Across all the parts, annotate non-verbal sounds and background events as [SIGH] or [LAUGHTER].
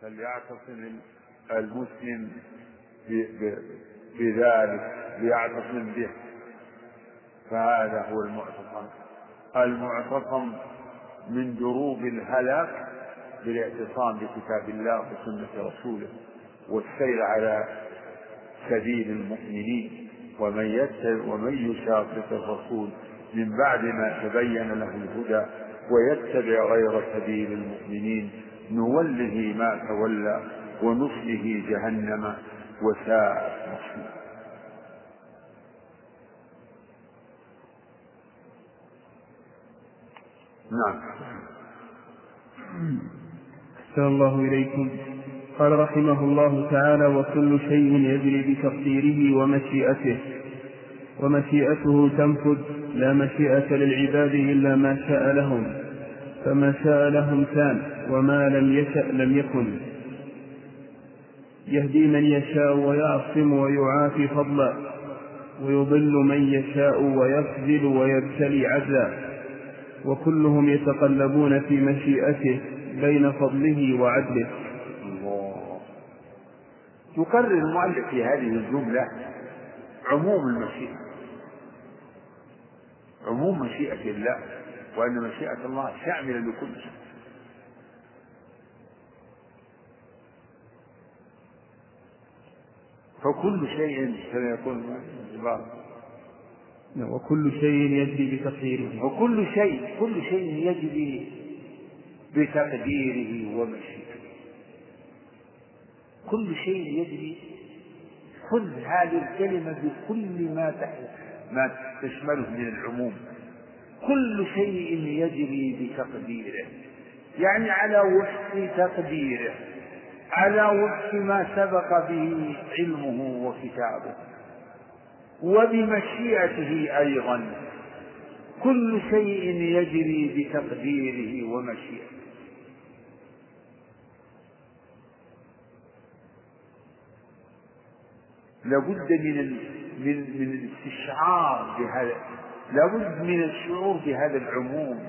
فليعتصم المسلم بذلك ليعتصم به. فهذا هو المعتصم. المعتصم من دروب الهلاك بالاعتصام بكتاب الله وسنة رسوله والسير على سبيل المؤمنين. ومن يتبع ومن يشاقق الرسول من بعد ما تبين له الهدى ويتبع غير سبيل المؤمنين نوله ما تولى ونصله جهنم وساءت مصيرا نعم. أحسن الله إليكم. قال رحمه الله تعالى وكل شيء يجري بتقديره ومشيئته ومشيئته تنفذ لا مشيئة للعباد إلا ما شاء لهم. فما شاء لهم كان وما لم يشأ لم يكن. يهدي من يشاء ويعصم ويعافي فضلا ويضل من يشاء ويخذل ويبتلي عدلا. وكلهم يتقلبون في مشيئته بين فضله وعدله. يقرر المؤلف في هذه الجملة عموم المشيئة. عموم مشيئة الله. وأن مشيئة الله شاملة لكل شيء. فكل شيء سيكون وكل شيء يجري بتقديره. وكل شيء كل شيء يجري بتقديره ومشيئته. كل شيء يجري. خذ هذه الكلمة بكل ما ما تشمله من العموم. كل شيء يجري بتقديره. يعني على وفق تقديره على وفق ما سبق به علمه وكتابه وبمشيئته أيضا. كل شيء يجري بتقديره ومشيئته. لابد من من من الاستشعار بهذا لابد من الشعور بهذا العموم.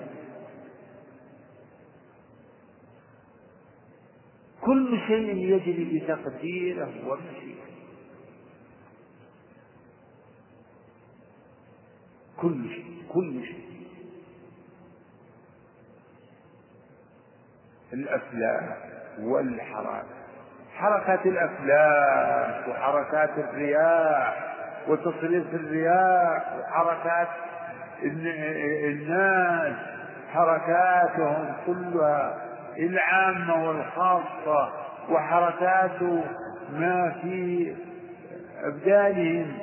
كل شيء يجري بتقديره ومشيئته. كل شيء كل شيء. الأفلاك والحركات. حركات الأفلاك وحركات الرياح. وتصريف الرياح وحركات الناس حركاتهم كلها العامة والخاصة وحركات ما في أبدانهم.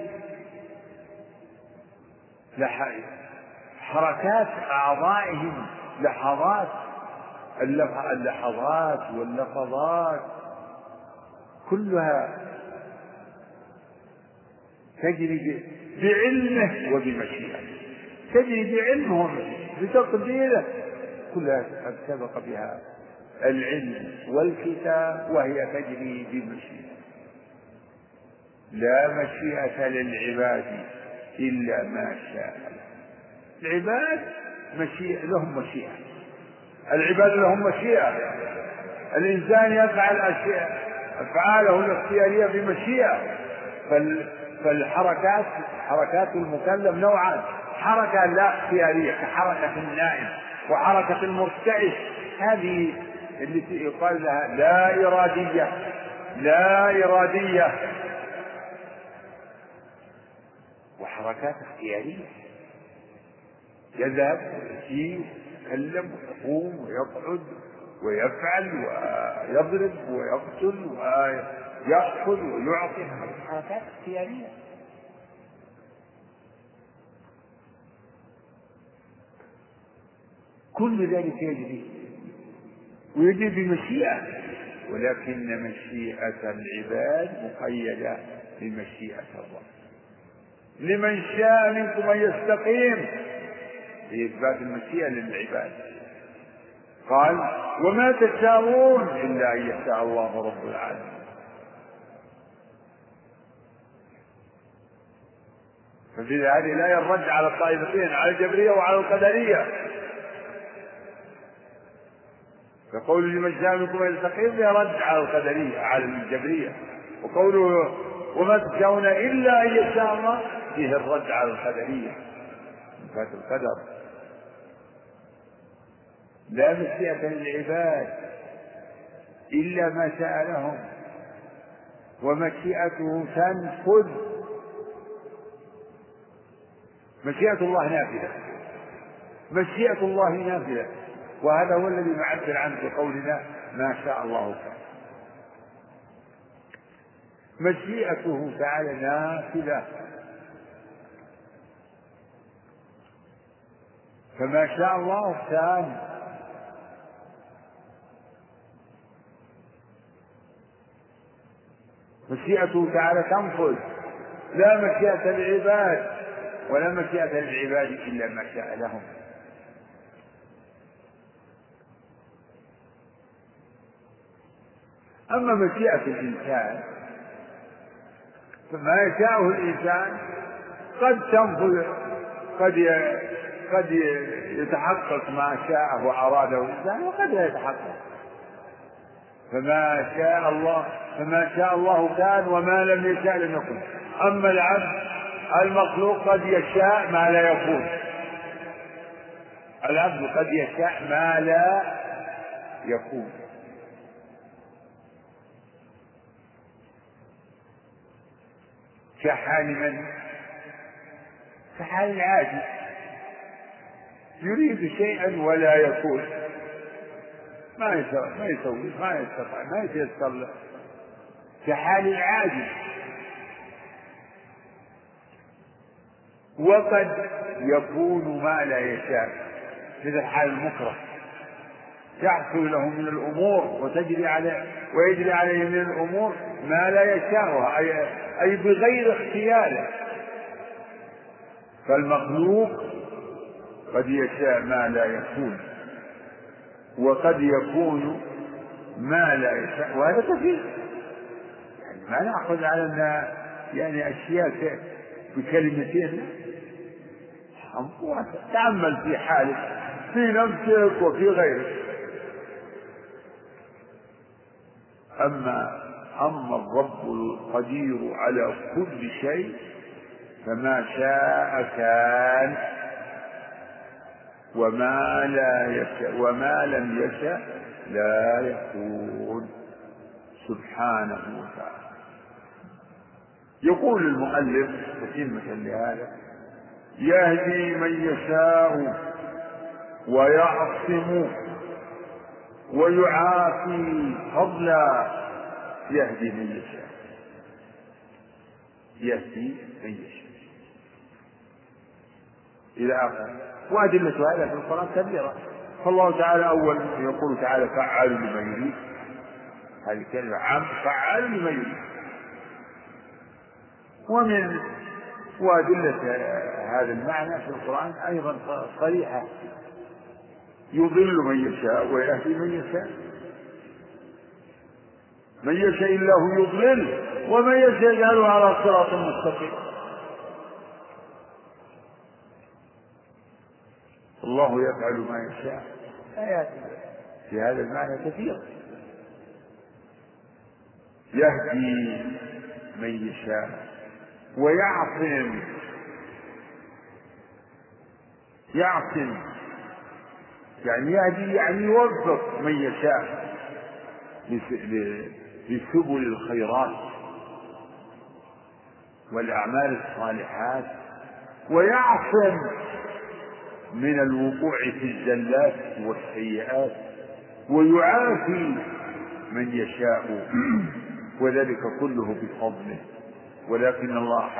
حركات أعضائهم لحظات اللحظات واللفظات كلها تجري بعلمه وبمشيئته. تجري بعلمه بتقديره كلها قد سبق بها العلم والكتاب وهي تجري بمشيئة لا مشيئة للعباد إلا ما شاء العباد مشيئة لهم مشيئة. العباد لهم مشيئة. الإنسان يفعل أشياء أفعاله الاختيارية بمشيئة. فالحركات حركات المكلف نوعان. حركة لا اختيارية كحركة النائم وحركة المرتعش. هذه التي يقال لها لا إرادية لا إرادية. وحركات اختيارية. يذهب ويجيء ويتكلم ويقوم ويقعد ويفعل ويضرب ويقتل ويأخذ ويعطي حركات اختيارية. كل ذلك يجري. ويجري بمشيئة ولكن مشيئة العباد مقيدة بمشيئة الله. لمن شاء منكم أن يستقيم. لإثبات المشيئة للعباد. قال وما تشاءون إلا أن يشاء الله رب العالمين. ففي هذه الآية الرد على الطائفتين على الجبرية وعلى القدرية. فقول لمن شاء منكم ان يستقيم فيها رد على القدرية على الجبرية. وقوله وما تشاءون إلا أن يشاء الله فيه الرد على القدرية. فات القدر. لا مشيئة للعباد إلا ما شاء لهم. ومشيئته تنفذ. مشيئة الله نافذة مشيئة الله نافذة وهذا هو الذي نعبر عنه بقولنا ما شاء الله كان مشيئته تعالى نافذة فما شاء الله كان مشيئته تعالى تنفذ. لا مشيئة للعباد. ولا مشيئة للعباد إلا ما شاء لهم. أما مشيئة الإنسان فما يشاءه الإنسان قد تنفذ قد قد يتحقق ما شاءه وأراده الإنسان وقد لا يتحقق. فما شاء الله فما شاء الله كان وما لم يشاء لم يكن. أما العبد المخلوق قد يشاء ما لا يكون. العبد قد يشاء ما لا يكون. كحال من؟ كحال العاجز يريد شيئا ولا يكون. ما يسوي ما يسوي ما يستطيع ما يتيسر له. كحال العاجز وقد يكون ما لا يشاء مثل حال المكره. تحصل له من الأمور وتجري عليه ويجري عليه من الأمور ما لا يشاءها اي أي بغير اختياره. فالمخلوق قد يشاء ما لا يكون وقد يكون ما لا يشاء وهذا كثير يعني ما نأخذ على أن يعني أشياء بكلمتين تأمل في حالك في نفسك وفي غيرك. أما أما الرب القدير على كل شيء فما شاء كان وما لا يشاء وما لم يشاء لا يكون. سبحانه وتعالى. يقول المؤلف تتمة لهذا يهدي من يشاء ويعصم ويعافي فضلا يهدي من يشاء. يهدي من يشاء. إلى آخره. وأدلة هذا في القرآن كثيرة فالله تعالى أول يقول تعالى فعال لما يريد. هذه الكلمة عام. فعال لما يريد. ومن وأدلة هذا المعنى في القرآن أيضا صريحة. يضل من يشاء ويهدي من يشاء. من يشاء الله يضلل ومن يشاء يجعله على صراط مستقيم. الله يفعل ما يشاء. آيات في هذا المعنى كثيرة يهدي من يشاء ويعصم يعصم يعني يهدي يعني يوظف من يشاء لسبل الخيرات والأعمال الصالحات ويعصم من الوقوع في الزلات والسيئات ويعافي من يشاء. وذلك كله بفضله. ولكن الله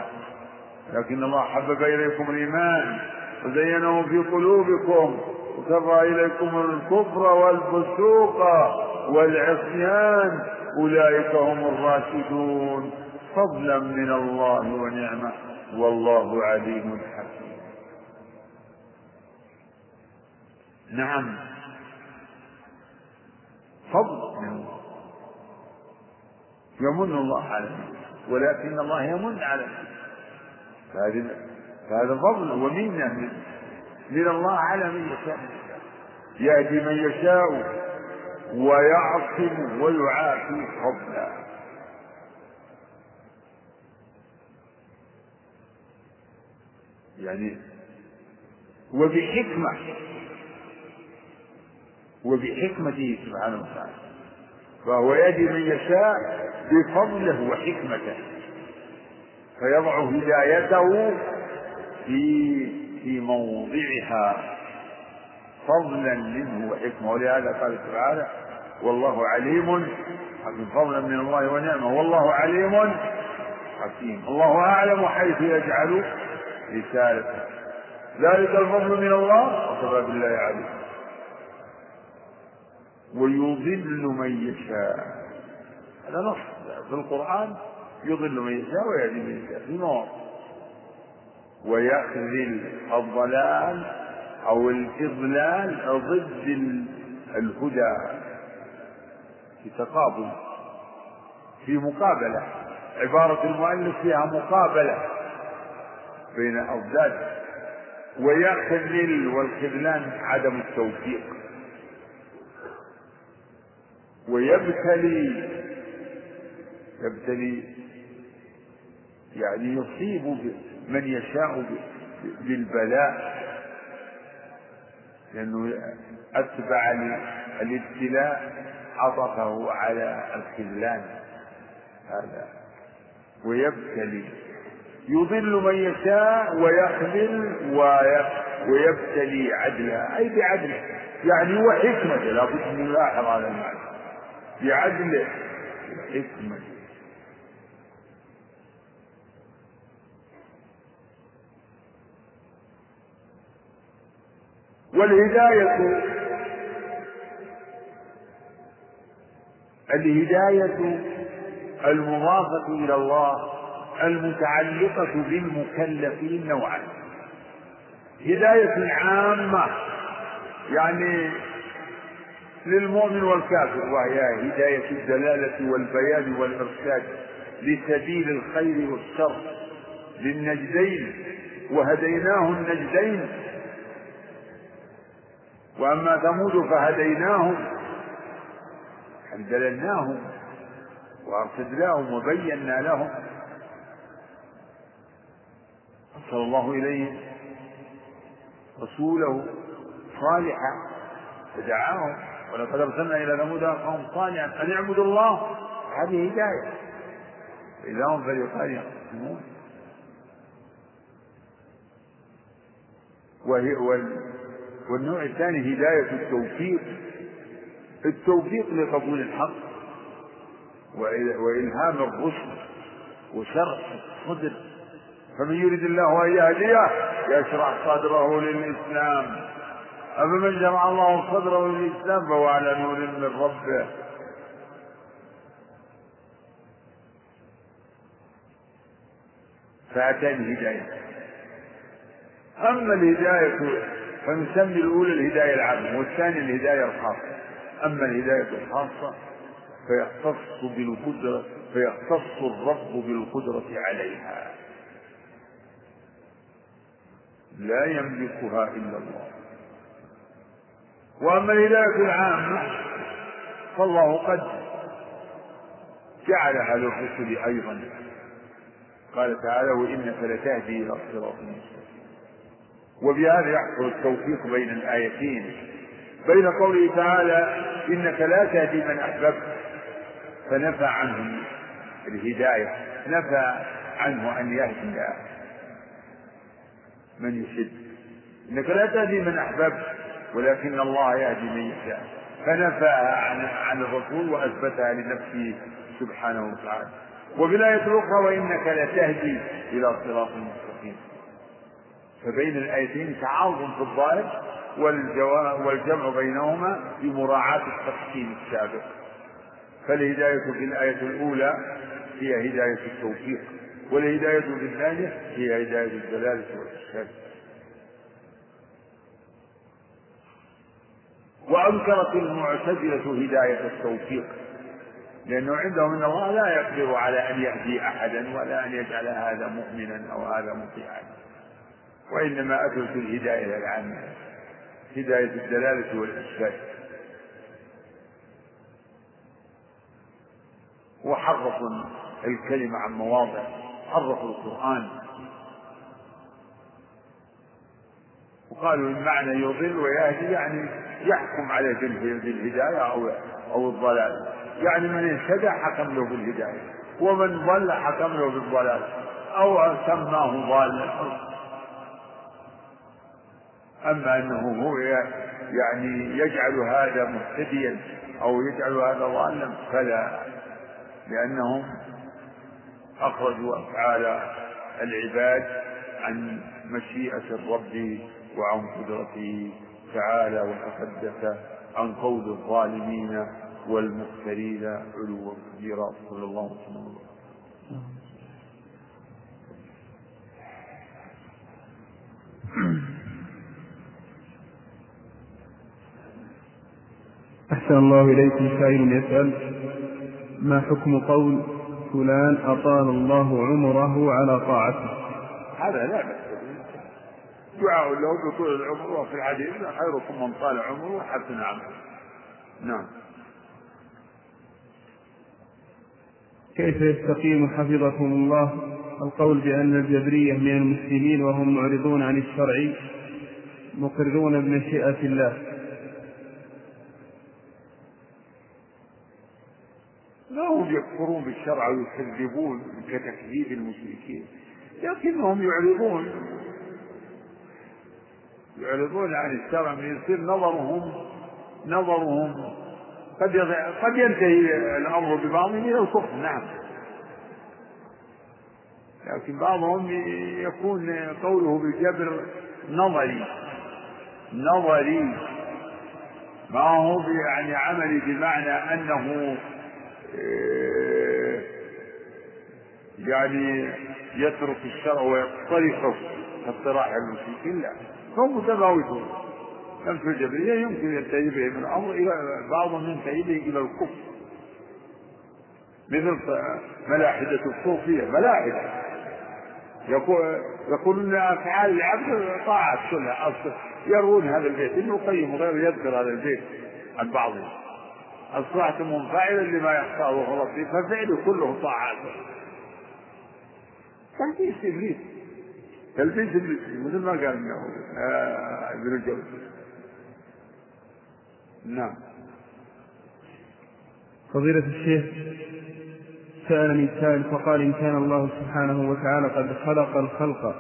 لكن الله حبب إليكم الإيمان. وزينه في قلوبكم وكره إليكم الكفر والفسوق والعصيان. أولئك هم الراشدون. فضلا من الله ونعمة. والله عليم حكيم. نعم. فضل من الله. يمن الله على ولكن الله يمن على فهذا فهذا فضل ومنة من, من الله على من يشاء. يهدي من يشاء ويعصم ويعافي فضلا. يعني وبحكمة وبحكمته سبحانه وتعالى. فهو يهدي من يشاء بفضله وحكمته. فيضع هدايته في في موضعها فضلا منه وحكمه. ولهذا قال تعالى والله عليم حكيم. فضلا من الله ونعمه. والله عليم حكيم. الله أعلم حيث يجعل رسالته. ذلك الفضل من الله وكفى بالله عليم ويضل من يشاء. هذا نص. في القرآن يضل من يشاء ويهدي من يشاء. في مواضع ويخذل الضلال أو الإضلال ضد الهدى في تقابل في مقابلة. عبارة المؤلف فيها مقابلة بين أضداد ويخذل والخذلان عدم التوفيق. ويبتلي يبتلي يعني يصيب من يشاء بالبلاء لأنه أتبع الابتلاء عطفه على الخذلان. هذا ويبتلي. يضل من يشاء ويخذل ويبتلي عدلا أي بعدله. يعني وحكمته لابد أن نلاحظ هذا المعنى. بعدله. وحكمته والهداية. الهداية المضافة إلى الله المتعلقة بالمكلفين نوعان هداية عامة يعني للمؤمن والكافر وهي هداية الدلالة والبيان والإرشاد لسبيل الخير والشر للنجدين وهديناه النجدين وأما ثمود فهديناهم يعني دللناهم وأرشدناهم وبينا لهم. أرسل الله إليهم رسوله صالحا فدعاهم. ولقد أرسلنا إلى ثمود قوم صالحا أن اعبدوا الله. هذه هداية. إذا هم فريقان يقسمون والنوع الثاني هداية التوفيق التوفيق لقبول الحق وإلهام الرشد وشرح الصدر. فمن يريد الله أن يهديه يشرح صدره للإسلام. أفمن جمع الله صدره للإسلام فهو على نور من ربه. فأتاني هداية أما الهداية فنسمي الأولى الهداية العامة والثانية الهداية الخاصة. أما الهداية الخاصة فيختص بالقدرة فيختص الرب بالقدرة عليها. لا يملكها إلا الله. وأما الهداية العامة فالله قد جعلها للرسل أيضا. قال تعالى وإنك لتهدي إلى صراط مستقيم. وبهذا يحصل التوفيق بين الآيتين. بين قوله تعالى إنك لا تهدي من أحببت. فنفى عنه الهداية. نفى عنه أن يهدي من يشد. إنك لا تهدي من أحببت ولكن الله يهدي من يشاء. فنفاها عن عن الرسول وأثبتها لنفسه سبحانه وتعالى. وفي الآية الأخرى وإنك لتهدي إلى صراط مستقيم فبين الآيتين تعارض في الظاهر والجمع بينهما بمراعاة التقسيم السابق. فالهداية في الآية الأولى هي هداية التوفيق والهداية في الثانية هي هداية الدلالة والإرشاد. وأنكرت المعتزلة هداية التوفيق لأنه عندهم أن الله لا يقدر على أن يهدي أحدا ولا أن يجعل هذا مؤمنا أو هذا مطيعا. وإنما أثبت الهداية العامة هداية الدلالة والإرشاد وحرفوا الكلمة عن مواضع حرفوا القرآن. وقالوا المعنى يضل ويهدي يعني يحكم عليه بالهداية أو أو الضلال. يعني من اهتدى حكم له بالهداية ومن ضل حكم له بالضلال أو سماه ضالا. أما أنه هو يعني يجعل هذا مهتديا أو يجعل هذا ضالا فلا لأنهم أخرجوا أفعال العباد عن مشيئة الرب وعن قدرته تعالى وتقدس عن قول الظالمين والمفترين علوا كبيرا. صلى الله عليه وسلم. أحسن الله إليكم سائل يسأل ما حكم قول فلان أطال الله عمره على طاعته؟ هذا لا بأس دعاء له بطول العمر وفي الحديث خيركم من طال عمره وحسن عمله. نعم. كيف يستقيم حفظكم الله؟ القول بأن الجبرية من المسلمين وهم معرضون عن الشرع مقرون بمشيئة الله. ما هم يكفرون بالشرع ويكذبون كتكذيب المشركين لكنهم يعرضون يعرضون عن الشرع من يصير نظرهم نظرهم. قد قد ينتهي الأمر ببعضهم إلى الكفر نعم. لكن بعضهم يكون قوله بالجبر نظري نظري. ما هو يعني عملي بمعنى أنه يعني يترك الشرع ويقترصه كاقتراح المشركين لا. هم متفاوتون في الجبرية يمكن ينتهي بهم الأمر إلى بعضهم ينتهي به إلى الكفر. مثل ملاحدة الصوفية ملاحدة. يقول يقولون أفعال العبد طاعات كلها يروون هذا البيت. ابن القيم وغيره يذكر هذا البيت عن بعضهم. أصبحتم فاعلا لما يختاره ربي ففعله كله طاعات. تلبيس إبليس. تلبيس إبليس. مثل ما قال آه، ابن الجوزي. نعم. فضيلة الشيخ سألني سائل فقال إن كان الله سبحانه وتعالى قد خلق الخلق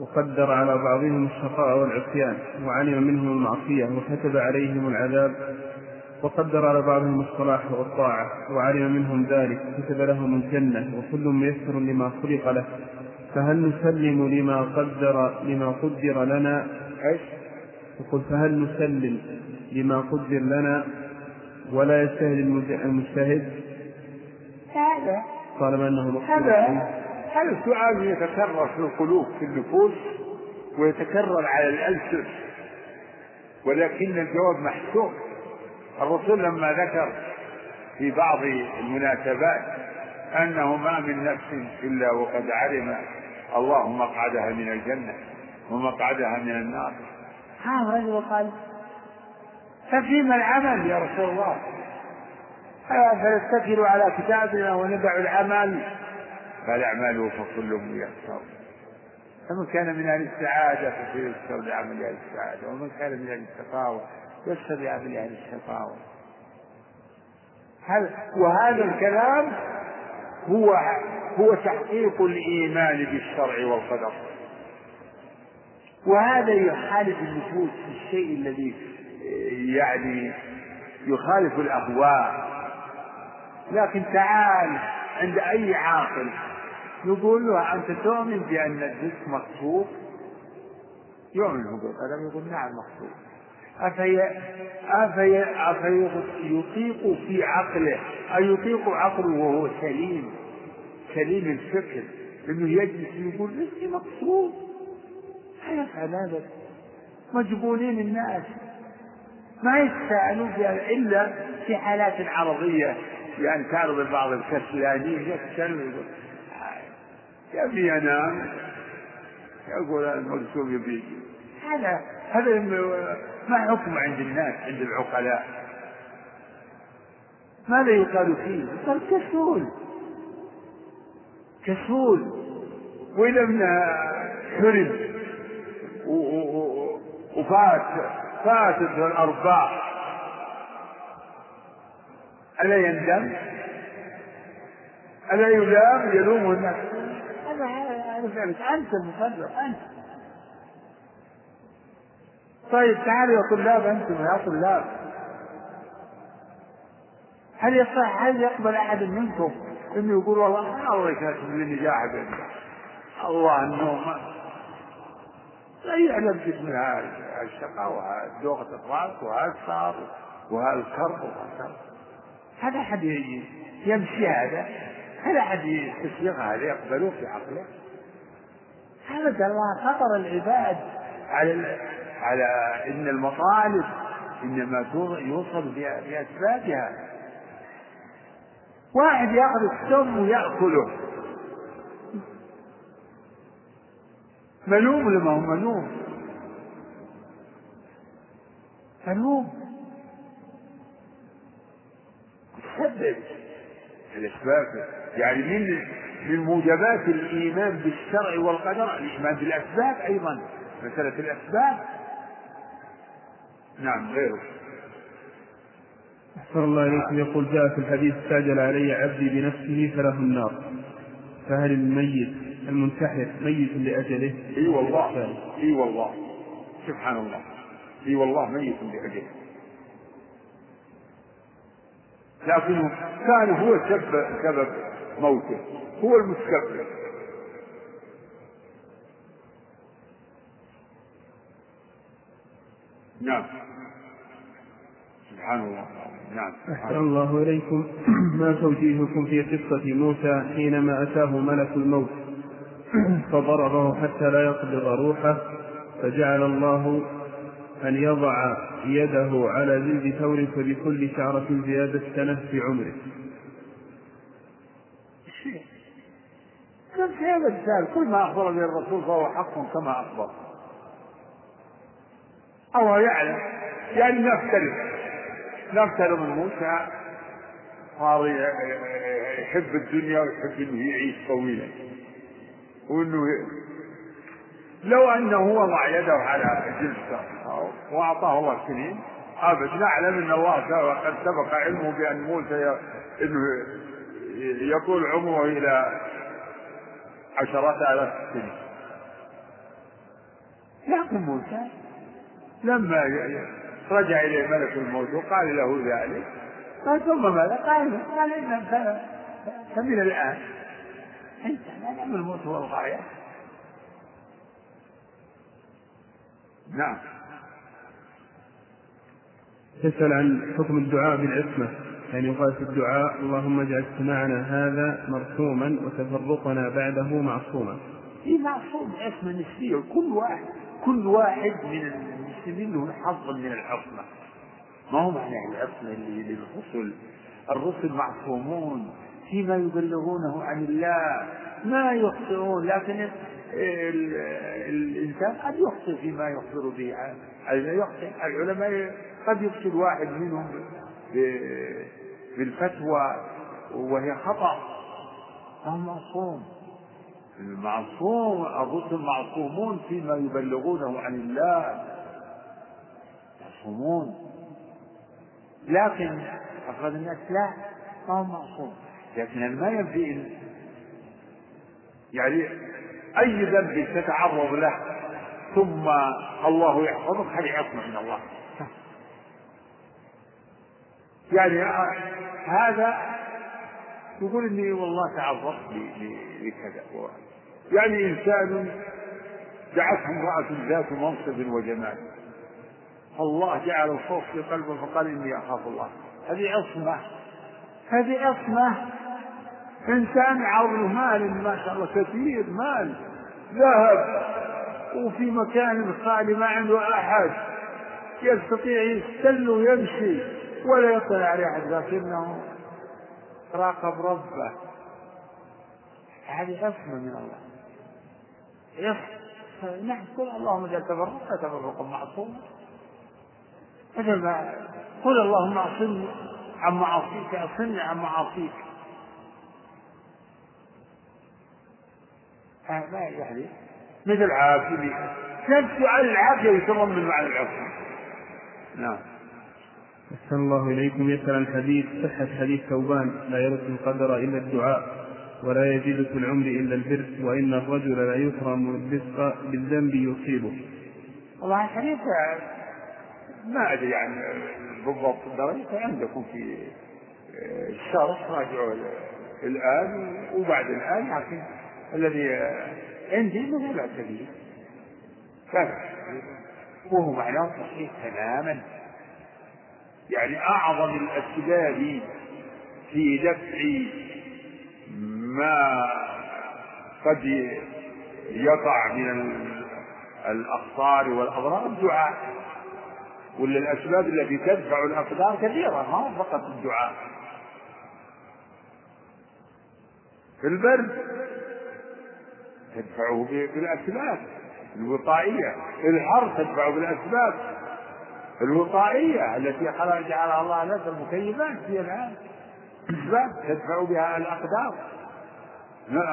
وقدر على بعضهم الشقاء والعصيان وعلم منهم المعصية وكتب عليهم العذاب وقدر على بعضهم الصلاح والطاعة وعلم منهم ذلك كتب لهم الجنة وكل ميسر لما خلق له. فهل نسلم لما قدر لما قدر لنا؟ إيش؟ يقول فهل نسلم لما قدر لنا؟ ولا يستهل المجتهد؟ هذا. طالما إنه هذا. هذا السؤال يتكرر في القلوب في النفوس ويتكرر على الألسن. ولكن الجواب محسوب. الرسول لما ذكر في بعض المناسبات أنه ما من نفس إلا وقد علم الله مقعدها من الجنة ومقعدها من النار. ها رجل قال ففيما العمل يا رسول الله. فنتكل على كتابنا وندع العمل؟ فالأعمال فكل ميسر. فمن كان من أهل السعادة فسيسر بعمل أهل السعادة ومن كان من أهل الشقاوة يسر بعمل أهل الشقاوة وهذا الكلام هو هو تحقيق الإيمان بالشرع والقدر. وهذا يخالف النفوس في الشيء الذي يعني يخالف الأهواء. لكن تعال عند أي عاقل يقول له أنت تؤمن بأن الجسم مخلوق يؤمن هو بالقدر يقول نعم مخلوق أفي أفي يطيق في عقله أن يطيق عقله وهو سليم سليم الفكر انه يجلس يقول رزقي مقصود. يفعل هذا مجبونين الناس. ما بها إلا في حالات عرضية يعني تعرض بعض الكسلانين يكسل يبي ينام يقول المقسوم يبي هذا هذا ما حكم عند الناس عند العقلاء؟ ماذا يقال فيه؟ يقال كسول. كسول. وإذا من حرم وفات فاتت الأرباع ألا يندم؟ ألا يلام؟ يلوم الناس؟ هذا أنت المفرط أنت. طيب تعالوا يا طلاب أنتم يا طلاب. هل يصح هل يقبل أحد منكم إنه يقول والله الله يكاتب لي نجاح الله أنه لا يعلم جسم هذا الشقاء وهذا دوغة الرأس وهذا الصار وهذا الكرب وهذا هذا أحد يمشي هذا؟ هل أحد يستسيغ هذا يقبله في عقله؟ هذا الله خطر العباد على على إن المطالب إنما يوصل بأسبابها. واحد ياخذ السم وياكله ملوم لما هو ملوم؟ ملوم. تسبب الأسباب. يعني من من موجبات الإيمان بالشرع والقدر الإيمان بالأسباب أيضا. مسألة الأسباب نعم غيره. أحسن الله إليكم يقول جاء في الحديث استعجل علي عبدي بنفسه فله النار. فهل الميت المنتحر ميت لأجله؟ إي والله. إي والله. سبحان الله. إي والله ميت لأجله. لكنه كان هو سبب سبب موته. هو المسبب نعم. سبحان الله. نعم. أحسن الله إليكم. [CLEARS THROAT] ما توجيهكم في قصة موسى حينما أتاه ملك الموت؟ [CLEARS THROAT] فضربه حتى لا يقبض روحه فجعل الله أن يضع يده على جلد ثور فبكل شعرة زيادة سنة في عمره. كان في هذا السؤال؟ كل ما أخبر به الرسول فهو حق كما أخبر. أو يعلم؟ يعني نفترض نفترض من موسى. صار يحب الدنيا ويحب إنه يعيش طويلا. وإنه لو أنه وضع يده على جلسه وأعطاه الله سنين ابد نعلم إن الله قد سبق علمه بأن موسى إنه يطول عمره إلى عشرات آلاف السنين. لكن موسى. لما رجع إليه ملك الموت وقال له ذلك. قال ثم ماذا؟ قال قال إن فمن الآن. أنت نعم الموت هو الغاية. نعم. تسأل عن حكم الدعاء بالعصمة. يعني يقال في الدعاء اللهم اجعل اجتماعنا هذا مرسوما وتفرقنا بعده معصوما. في معصوم عصمة نسبية. كل واحد كل واحد من المسلمين له حظ من العصمة. ما هو معنى العصمة للرسل؟ الرسل معصومون فيما يبلغونه عن الله ما يخطئون لكن الإنسان قد يخطئ فيما يخبر به يخطئ. العلماء قد يخطئ الواحد منهم بالفتوى وهي خطأ. فهو معصوم. المعصوم الرسل معصومون فيما يبلغونه عن الله. معصومون لكن أفراد الناس لا ما هو معصوم. لكن ما ينفي يعني أي ذنب تتعرض له ثم الله يحفظك هذه عصمة من الله. يعني هذا يقول إني والله تعرضت لكذا. يعني إنسان دعته امرأة ذات منصب وجمال. الله جعل الخوف في قلبه فقال إني أخاف الله. هذه عصمة. هذه عصمة. إنسان عرض مال ما شاء الله كثير مال. ذهب وفي مكان خالي ما عنده أحد. يستطيع يستل ويمشي ولا يطلع عليه أحد لكنه راقب ربه. هذه عصمة من الله. عصمة. نعم قل اللهم اجعل تفرقا تفرقا معصوما مثل ما قل اللهم اعصمني عن معاصيك أصلني عن معاصيك. ما يعني مثل عافية نفس على العافية يتضمن معنى العفو نعم. أحسن الله إليكم. يسأل الحديث صحة حديث ثوبان. لا يرد القدر إلا الدعاء ولا يزيد في العمر إلا البر وإن الرجل لا يكرم الرزق بالذنب يصيبه. والله الحديث ما أدري عن بالضبط الدرجة عندكم في الشرح راجعوا الآن وبعد الآن لكن الذي عندي ما لا سبيل وهو معناه صحيح تماما. يعني أعظم الأسباب في دفع ما قد يقع من الأخطار والأضرار الدعاء ولا الأسباب التي تدفع الأقدار كثيرة؟ ما فقط الدعاء. البرد تدفعه بالأسباب الوقائية. الحر تدفع بالأسباب الوقائية التي جعلها الله لك المكيفات هي الآن. أسباب تدفع بها الأقدار.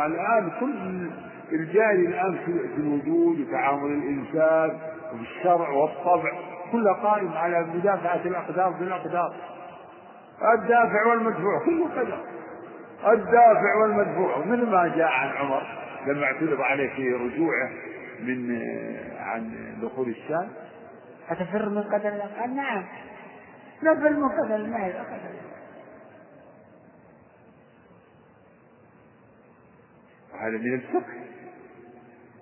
الآن كل الجاري الآن في الوجود وتعامل الإنسان والشرع والطبع. كله قائم على مدافعة الأقدار بالأقدار الدافع والمدفوع كله قدر. الدافع والمدفوع. مثل ما جاء عن عمر؟ لما اعترض عليه في رجوعه من عن دخول الشام؟ أتفر من قدر الله؟ قال نعم. نفر من قدر الله. قدر هذا من الفقه.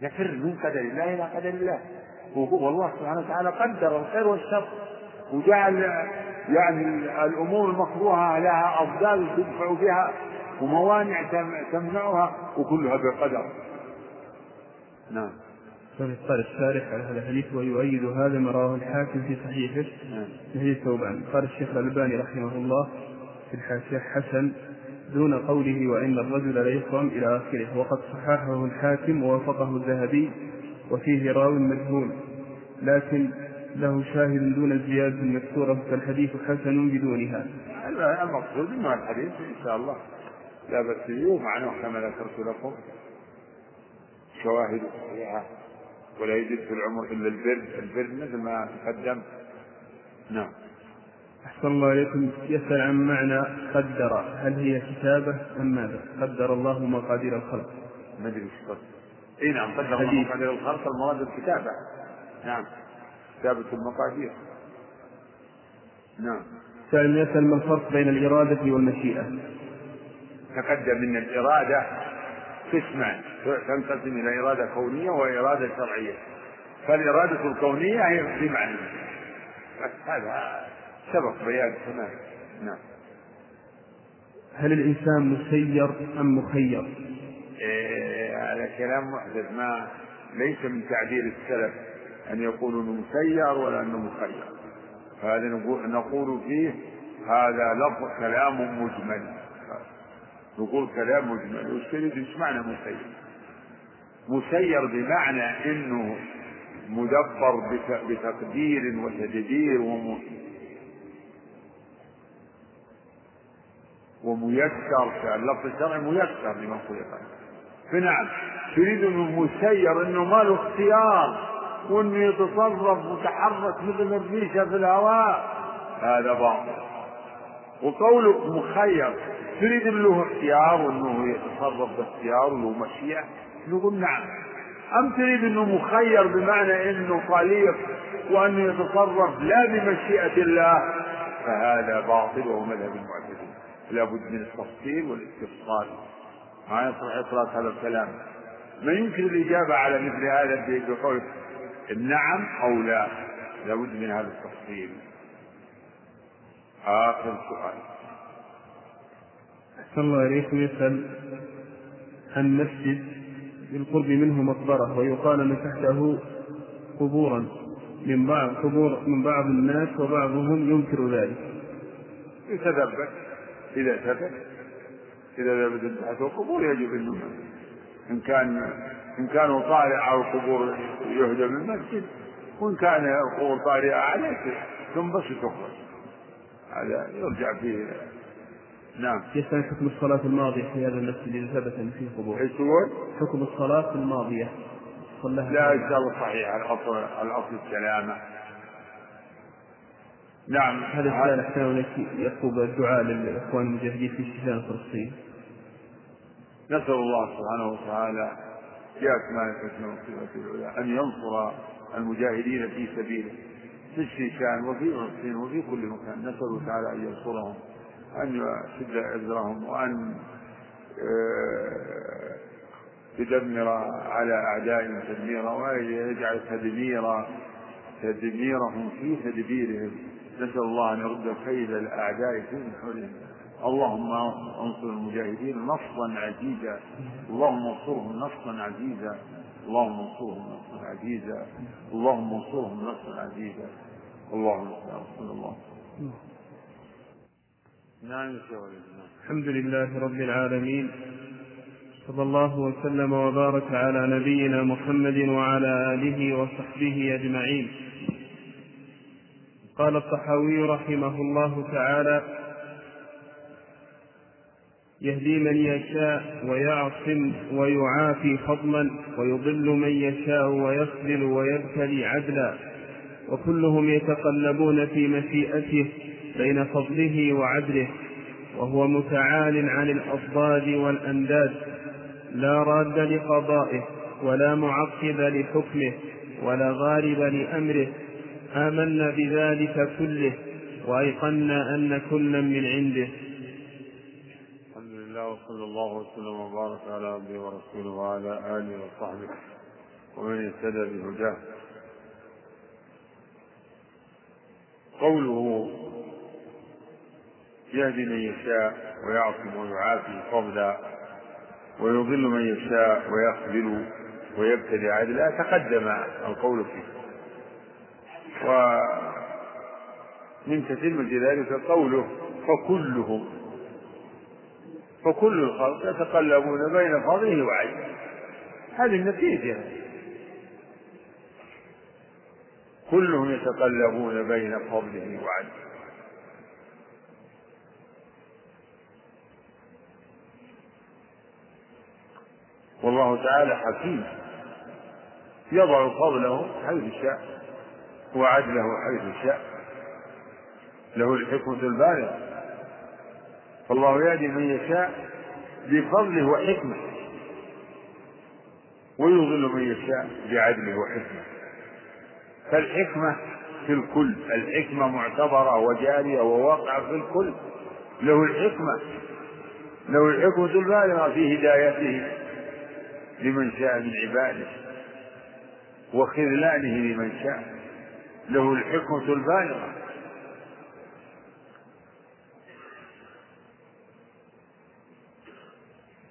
يفر من قدر الله إلى قدر الله. والله سبحانه وتعالى قدر الخير والشر وجعل يعني الأمور المكروهة لها أفضال تدفع بها وموانع تمنعها وكلها بقدر نعم. قال الشارح على هذا الحديث ويؤيد هذا ما رواه الحاكم في صحيحه. نعم. في حديث ثوبان قال الشيخ الألباني رحمه الله في الحاشية حسن دون قوله وإن الرجل لا يكرم إلى آخره. وقد صححه الحاكم ووافقه الذهبي وفيه راو مجهول. لكن له شاهد دون الزيادة المذكورة فالحديث حسن بدونها. المقصود أنه الحديث إن شاء الله لا بأس به ومعناه كما ذكرت لكم شواهد صحيحة ولا يزيد في العمر إلا البر البر مثل ما تقدم نعم أحسن الله إليكم يسأل عن معنى قدر هل هي كتابة أم ماذا؟ قدر الله مقادير الخلق. ما أدري وش إي نعم قدر الله مقادير الخلق المراد الكتابة. نعم. كتابة المقادير. نعم. سائل يسأل ما الفرق بين الإرادة والمشيئة؟ تقدم من الإرادة قسمان تنقسم إلى إرادة كونية وإرادة شرعية. فالإرادة الكونية هي بمعنى هذا سبق بيان تمام نعم هل الإنسان مسير أم مخير؟ إيه هذا كلام محدث ما ليس من تعبير السلف أن يقولوا أنه مسير ولا أنه مخير. فهذا نقول, فيه هذا لفظ كلام مجمل. نقول كلام مجمل. وش تريد؟ إيش معنى مسير؟ مسير بمعنى إنه مدبر بتقدير وتدبير وميسر اللفظ الشرعي ميسر لمن خلق فنعم تريد إنه مسير إنه ما له اختيار. وانه يتصرف ويتحرك مثل الريشه في الهواء. هذا باطل. وقولك مخير تريد له اختيار وانه يتصرف باختيار وله مشيئة؟ نقول نعم. أم تريد إنه مخير بمعنى إنه طليق وأنه يتصرف لا بمشيئة الله؟ فهذا باطل وهو مذهب المعتزله لابد من التفصيل والاستفصال. ما يصلح إطلاق هذا الكلام. ما يمكن الإجابة على مثل هذا بقول نعم أو لا؟ لابد من هذا التفصيل. آخر سؤال. أحسن الله إليكم يسأل عن مسجد بالقرب منه مقبرة ويقال أن تحته قبورا. من بعض قبور من بعض الناس وبعضهم ينكر ذلك. يتثبت إذا ثبت إذا ثبت تحته قبور يجب أنه إن كان إن كانوا طالع على القبور يهدم المسجد وإن كان القبور طارئة عليه تنبسط تخرج هذا يرجع فيه. نعم. يسأل حكم الصلاة الماضية في هذا المسجد إذا ثبت أن فيه قبور؟ إيش تقول؟ حكم الصلاة الماضية. لا إن شاء الله صحيح. الأصل الأصل السلامة. نعم. هذا السؤال أحسن يطلب الدعاء للإخوان المجاهدين في شتان فلسطين نسأل الله سبحانه وتعالى بأسماء الحسنى وصفاته العلى أن ينصر المجاهدين في سبيله في الشيشان وفي فلسطين وفي كل مكان. نسأل تعالى أن ينصرهم أن يشد عذرهم وأن آه، يدمر على أعدائهم تدميرا ويجعل تدمير تدميرهم في تدبيرهم. نسأل الله أن يرد كيد الأعداء في نحورهم اللهم انصر المجاهدين نصرا عزيزا. اللهم انصرهم نصرا عزيزا. اللهم انصرهم نصرا عزيزا. اللهم انصرهم نصرا عزيزا. اللهم صل الله. نعم الحمد لله رب العالمين. صلى الله وسلم وبارك على نبينا محمد وعلى آله وصحبه أجمعين. قال الطحاوي رحمه الله تعالى يهدي من يشاء ويعصم ويعافي فضلا ويضل من يشاء ويخذل ويبتلي عدلا. وكلهم يتقلبون في مشيئته بين فضله وعدله وهو متعال عن الأضداد والأنداد لا راد لقضائه ولا معقب لحكمه ولا غالب لأمره. آمنا بذلك كله وأيقنا أن كلا من عنده. وصلى الله وسلم وبارك على عبده ورسوله وعلى آله وصحبه ومن اهتدى بهداه. قوله يهدي من يشاء ويعصم ويعافي فضلا ويضل من يشاء ويخذل ويبتلي عدلا تقدم القول فيه. ومن تتمة ذلك قوله فكلهم فكل الخلق يتقلبون بين فضله وعدله هذه النتيجة. كلهم يتقلبون بين فضله وعدله والله تعالى حكيم. يضع فضله حيث شاء وعدله حيث شاء. له الحكمة البالغة. فالله يهدي من يشاء بفضله وحكمته ويضل من يشاء بعدله وحكمته فالحكمة في الكل. الحكمة معتبرة وجارية وواقعة في الكل. له الحكمة. له الحكمة البالغة في هدايته لمن شاء من عباده وخذلانه لمن شاء. له الحكمة البالغة.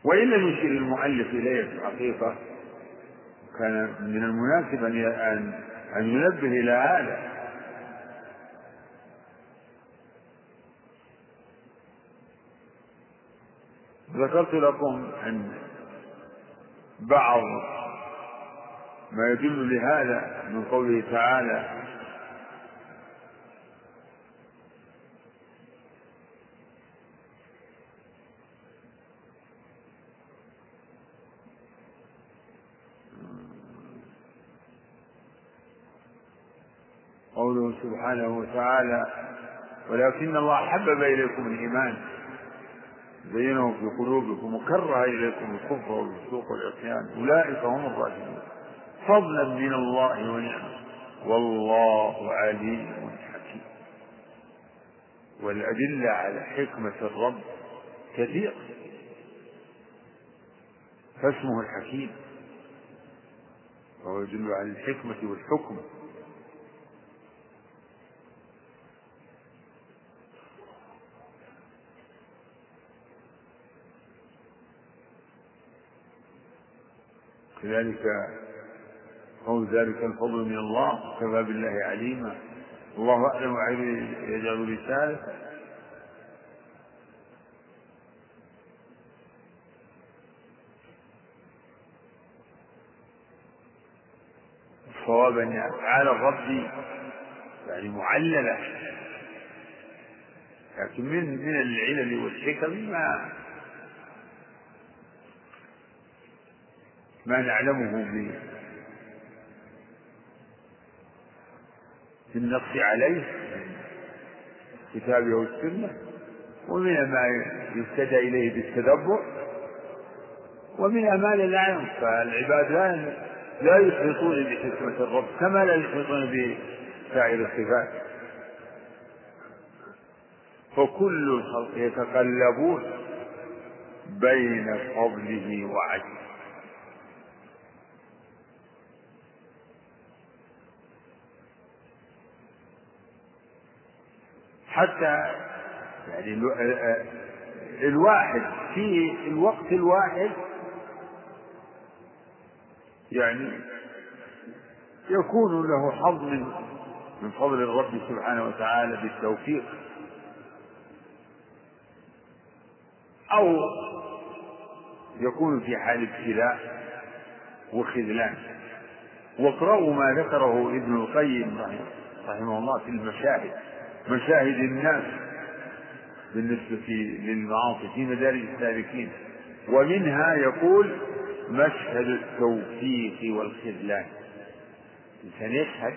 وإن لم يشير المؤلف إليه في الحقيقة كان من المناسب أن أن ينبه إلى هذا. ذكرت لكم أن بعض ما يدل لهذا من قوله تعالى قوله سبحانه وتعالى ولكن الله حبب إليكم الإيمان. زينه في قلوبكم وكره إليكم الكفر والفسوق والعصيان. أولئك هم الراشدون. فضلا من الله ونعمة. والله عليم حكيم. والأدلة على حكمة الرب كثيرة. فاسمه الحكيم. وهو يدل على الحكمة والحكم. كذلك قول ذلك الفضل من الله كفى بالله عليما. الله أعلم يجعل رسالته الصواب أن أفعال الرب يعني معللة. لكن من من العلل والحكم ما ما نعلمه بالنص عليه الكتاب والسنة ومن ما يهتدى إليه بالتدبر ومن ما لا نعلم فالعباد لا لا يحيطون بحكمة الرب كما لا يحيطون بسائر الصفات. فكل الخلق يتقلبون بين فضله وعدله. حتى يعني الواحد في الوقت الواحد يعني يكون له حظ من من فضل الرب سبحانه وتعالى بالتوفيق. أو يكون في حال ابتلاء وخذلان. واقرأوا ما ذكره ابن القيم رحمه الله في المشاهد. مشاهد الناس بالنسبة للمعاصي في مدارج السالكين ومنها يقول مشهد التوفيق والخذلان. الإنسان يشهد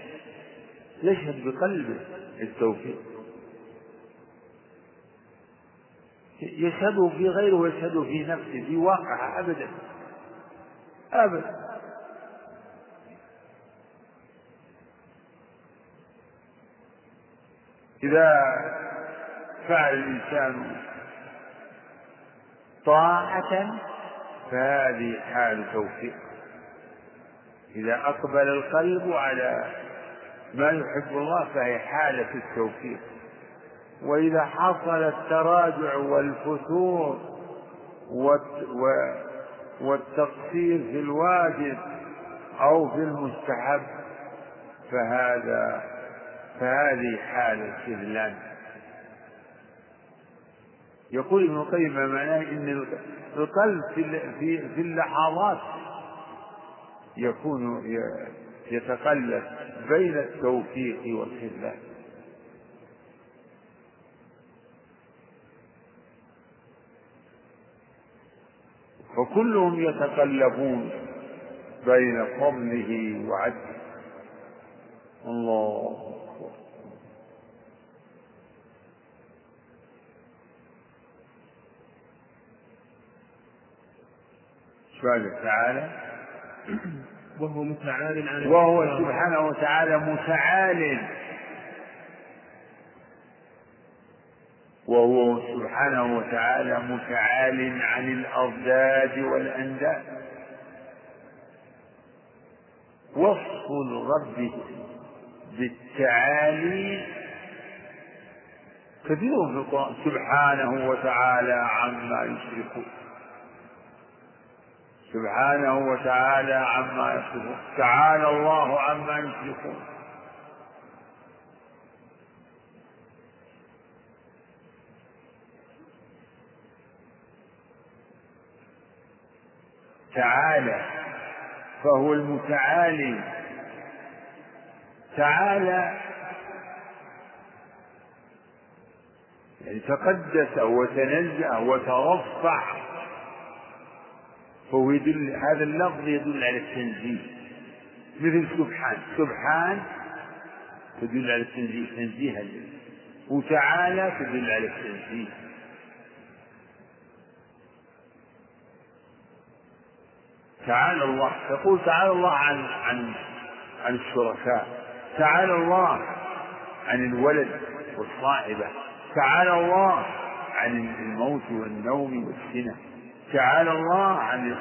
يشهد بقلبه التوفيق. يشهده في غيره ويشهده في نفسه في واقعه أبدا. أبدا. إذا فعل الإنسان طاعة فهذه حال توفيق. إذا أقبل القلب على ما يحب الله فهي حالة التوفيق. وإذا حصل التراجع والفتور والتقصير في الواجب أو في المستحب فهذا فهذه حال الخذلان يقول ابن القيم معناه إن القلب في في اللحظات يكون يتقلب بين التوفيق والخذلان. فكلهم يتقلبون بين فضله وعدله. الله. سبحانه تعالى. [CLEARS THROAT] وهو متعال عن وهو سبحانه وتعالى متعال. وهو سبحانه وتعالى متعال عن الأضداد والأنداد. وصف الرب بالتعالي كثير في القرآن سبحانه وتعالى عما يشركون. سبحانه وتعالى عما يصفون. تعالى الله عما يشركون تعالى فهو المتعالي. تعالى يعني تقدس وتنزه وترفع فهو يدل هذا اللفظ يدل على التنزيه. مثل سبحان سبحان تدل على التنزيه تنزيها وتعالى تدل على التنزيه. تعالى الله تقول تعالى الله عن عن عن الشركاء. تعالى الله عن الولد والصاحبة تعالى الله عن الموت والنوم والسنة تعالى الله عن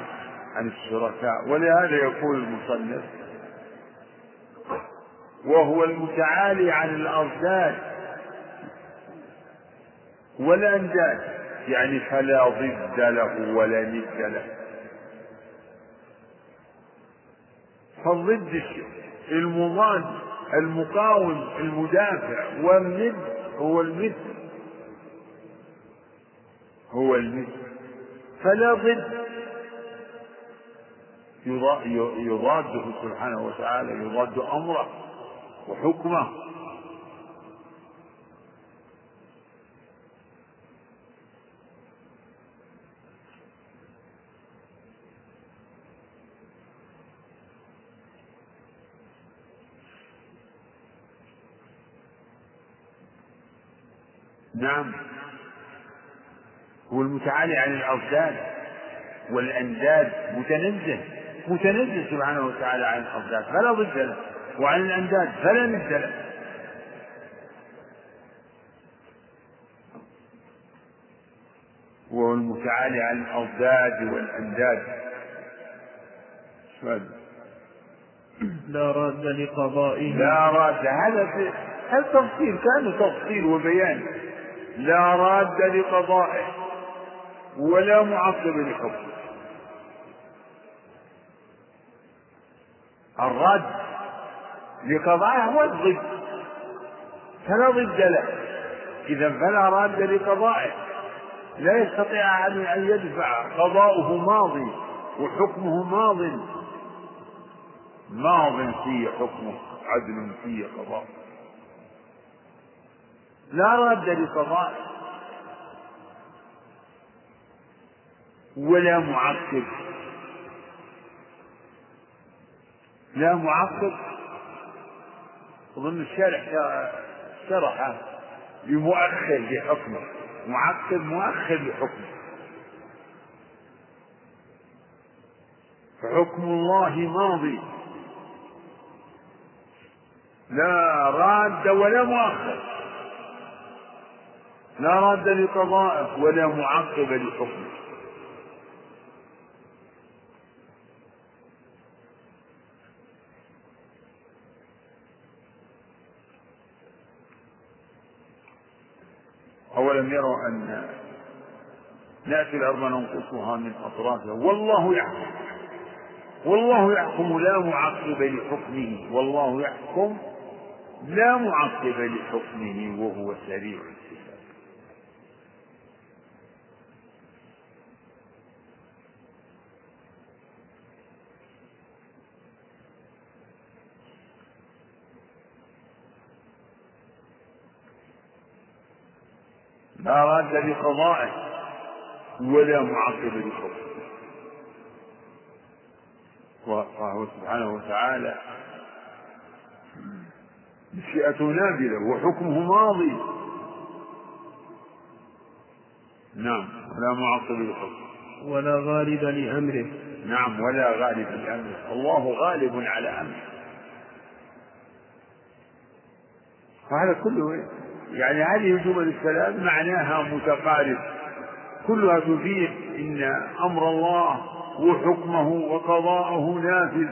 عن الشركاء ولهذا يقول المصنف وهو المتعالي عن الأضداد والأنداد يعني فلا ضد له ولا ند له. فالضد المضاد المقاوم المدافع والند هو المثل. هو المثل. فلا ضد. يضاده سبحانه وتعالى يضاد أمره وحكمه. نعم. هو المتعالي عن الأضداد والأنداد متنزه متنزه سبحانه وتعالى عن الأضداد فلا ضد له وعن الأنداد فلا ند له. وهو المتعالي عن الأضداد والأنداد. لا راد لقضائه لا راد هذا في هذا تفصيل كان تفصيل وبيان. لا راد لقضائه. ولا معقب لحكمه الرد لقضائه هو الضد. فلا ضد له. إذا فلا راد لقضائه. لا يستطيع أن يدفع. قضاؤه ماضي وحكمه ماض. ماض فيه حكمه عدل فيه قضاء لا راد لقضائه. ولا معقب. لا معقب. أظن الشارع شرحه بمؤخر لحكمه معقب مؤخر لحكمه فحكم الله ماضي. لا راد ولا مؤخر. لا راد لقضائه ولا معقب لحكمه. أولم يروا أن نأتي الأرض ننقصها من أطرافها. والله يحكم والله يحكم لا معقب لحكمه. والله يحكم لا معقب لحكمه وهو سريع. لا راد لقضائه ولا معقب لحكمه وهو سبحانه وتعالى مشيئته نافذة وحكمه ماضي. نعم ولا معقب لحكمه ولا غالب لأمره. نعم ولا غالب لأمره. الله غالب على أمره. فهذا كله يعني هذه جمل الكلام معناها متقارب. كلها تفيد إن أمر الله وحكمه وقضاءه نافذ.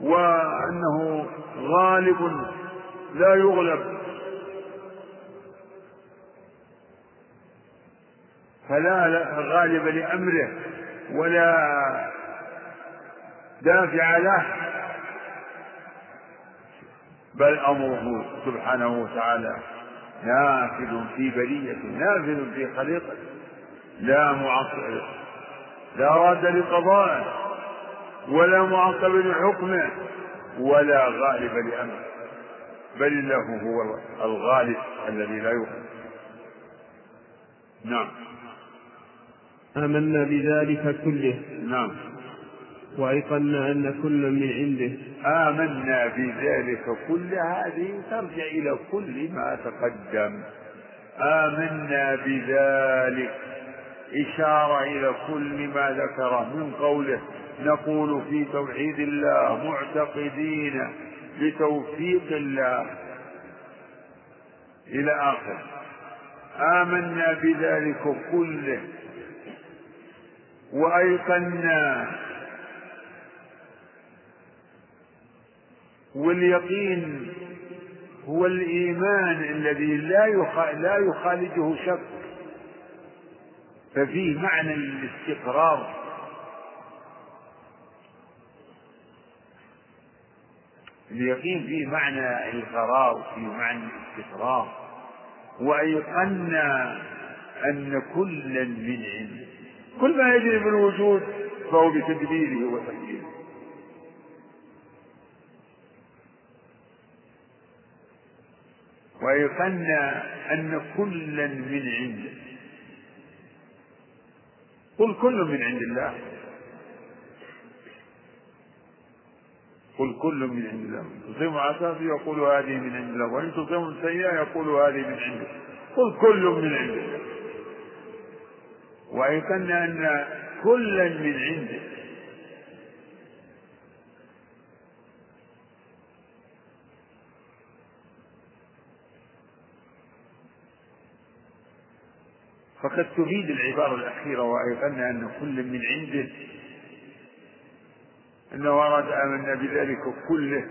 وأنه غالب لا يغلب. فلا غالب لأمره ولا دافع له. بل أمره سبحانه وتعالى نافذ في برية نافذ في خليقة لا معقب لا راد لقضائه ولا معقب لحكمه ولا غالب لأمره. بل الله هو الغالب الذي لا يغلب نعم. آمنا بذلك كله. نعم. وأيقنا أن كل من عنده آمنا بذلك كل هذه ترجع إلى كل ما تقدم. آمنا بذلك إشارة إلى كل ما ذكره من قوله نقول في توحيد الله معتقدين بتوفيق الله. إلى آخر. آمنا بذلك كله. وأيقنا واليقين هو الإيمان الذي لا لا يخالجه شك. ففيه معنى الاستقرار اليقين فيه معنى القرار وفيه معنى الاستقرار. وأيقنا أن كلا من عنده كل ما يجري في الوجود فهو بتدبيره وتقديره. وأيقنا أن كلا من عنده قل كل من عند الله. قل كل من عند الله. تصيب عساف يقول هذه من عند الله وإن تصيبهم سيئة يقول هذه من عنده. قل كل من عند الله وأيقنا أن كلا من عنده فقد تفيد العبارة الأخيرة وأيقنا أن كل من عنده أنه أراد آمنا بذلك كله.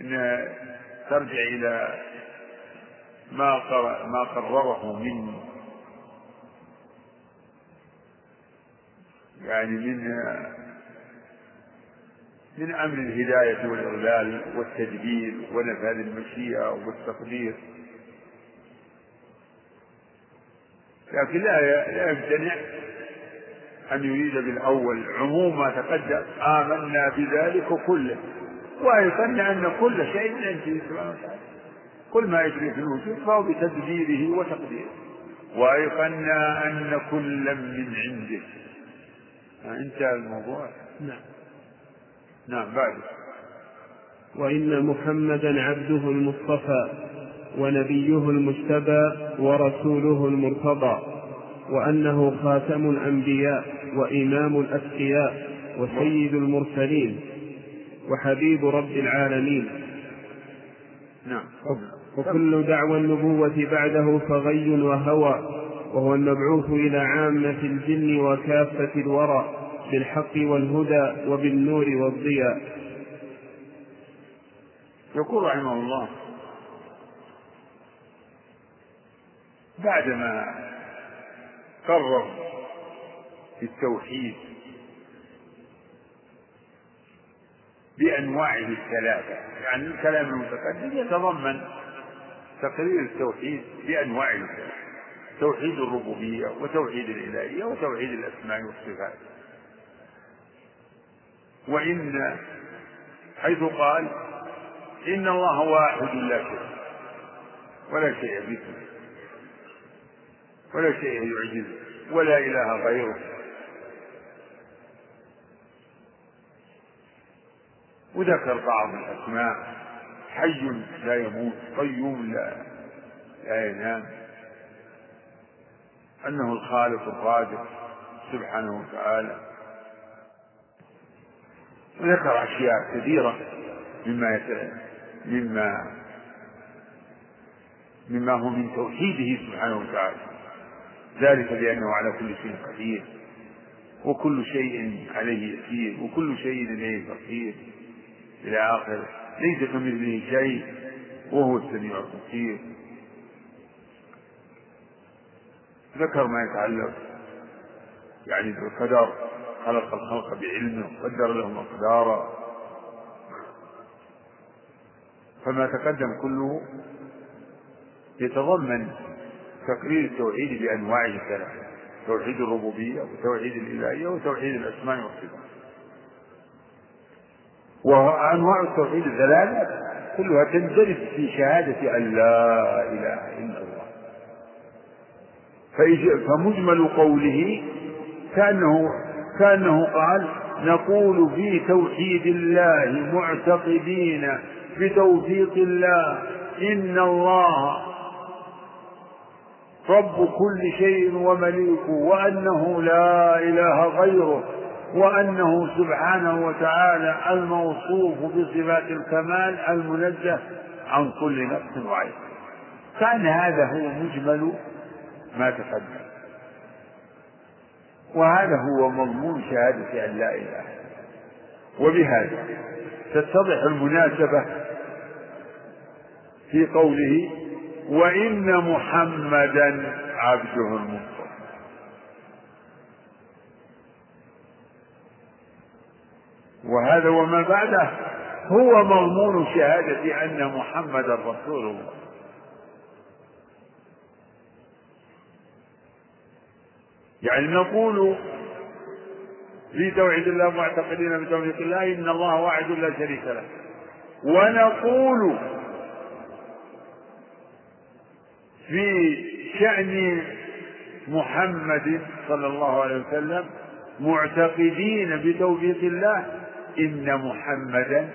أن ترجع إلى ما ما قرره من يعني من من أمر الهداية والإضلال والتدبير ونفاذ المشيئة والتقدير. لكن لا لا يمتنع أن يريد بالأول عموم ما تقدم. آمنا بذلك كله. وأيقنا أن كل شيء من عنده سبحانه وتعالى. كل ما يجري في الوجود فهو بتدبيره وتقديره. وأيقنا أن كلا من عنده. انتهى الموضوع. نعم. نعم بعد. وإن محمدا عبده المصطفى. ونبيه المجتبى ورسوله المرتضى وأنه خاتم الأنبياء وإمام الأتقياء وسيد المرسلين وحبيب رب العالمين. نعم. وكل دعوى النبوة بعده فغي وهوى وهو المبعوث إلى عامة الجن وكافة الورى بالحق والهدى وبالنور والضياء. يقول رحمه الله بعدما قرر في التوحيد بأنواعه الثلاثة يعني الكلام المتقدم يتضمن تقرير التوحيد بأنواعه الثلاثة توحيد الربوبية وتوحيد الإلهية وتوحيد الأسماء والصفات. وإن حيث قال إن الله واحد لا شيء ولا شيء مثله ولا شيء يعجزه ولا إله غيره. وذكر بعض الأسماء حي لا يموت قيوم لا لا ينام. أنه الخالق الرازق سبحانه وتعالى. وذكر أشياء كثيرة مما مما مما هو من توحيده سبحانه وتعالى. ذلك لأنه على كل شيء قدير. وكل شيء عليه يسير وكل شيء إليه بصير. إلى آخره ليس كمثله شيء وهو السميع البصير. ذكر ما يتعلق يعني بالقدر خلق الخلق بعلمه قدر لهم أقدارا فما تقدم كله يتضمن تقرير التوحيد بأنواعه الثلاثة توحيد الربوبية وتوحيد الإلهية وتوحيد الأسماء والصفات. وأنواع التوحيد الثلاثة كلها تندرج في شهادة أن لا إله إلا الله. فمجمل قوله كأنه كأنه قال نقول في توحيد الله معتقدين بتوفيق الله إن الله رب كل شيء ومليكه وأنه لا إله غيره وأنه سبحانه وتعالى الموصوف بصفات الكمال المنزه عن كل نفس وعين. كان هذا هو مجمل ما تقدم. وهذا هو مضمون شهادة أن لا إله. وبهذا تتضح المناسبة في قوله وإن محمدا عبده المصطفى. وهذا وما بعده هو مضمون شهادة أن محمدا رسول الله. يعني نقول في توحيد الله معتقدين بتوحيد الله إن الله واحد لا شريك له. ونقول في شأن محمد صلى الله عليه وسلم معتقدين بتوفيق الله إن محمدا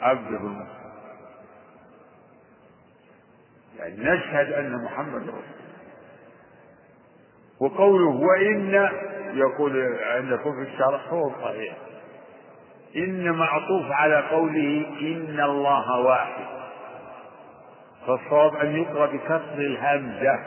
عبده المصطفى. يعني نشهد أن محمد رسول وقوله وإن يقول عندكم في الشرح هو صحيح. إن معطوف على قوله إن الله واحد. فالصواب أن يقرأ بكسر الهمزة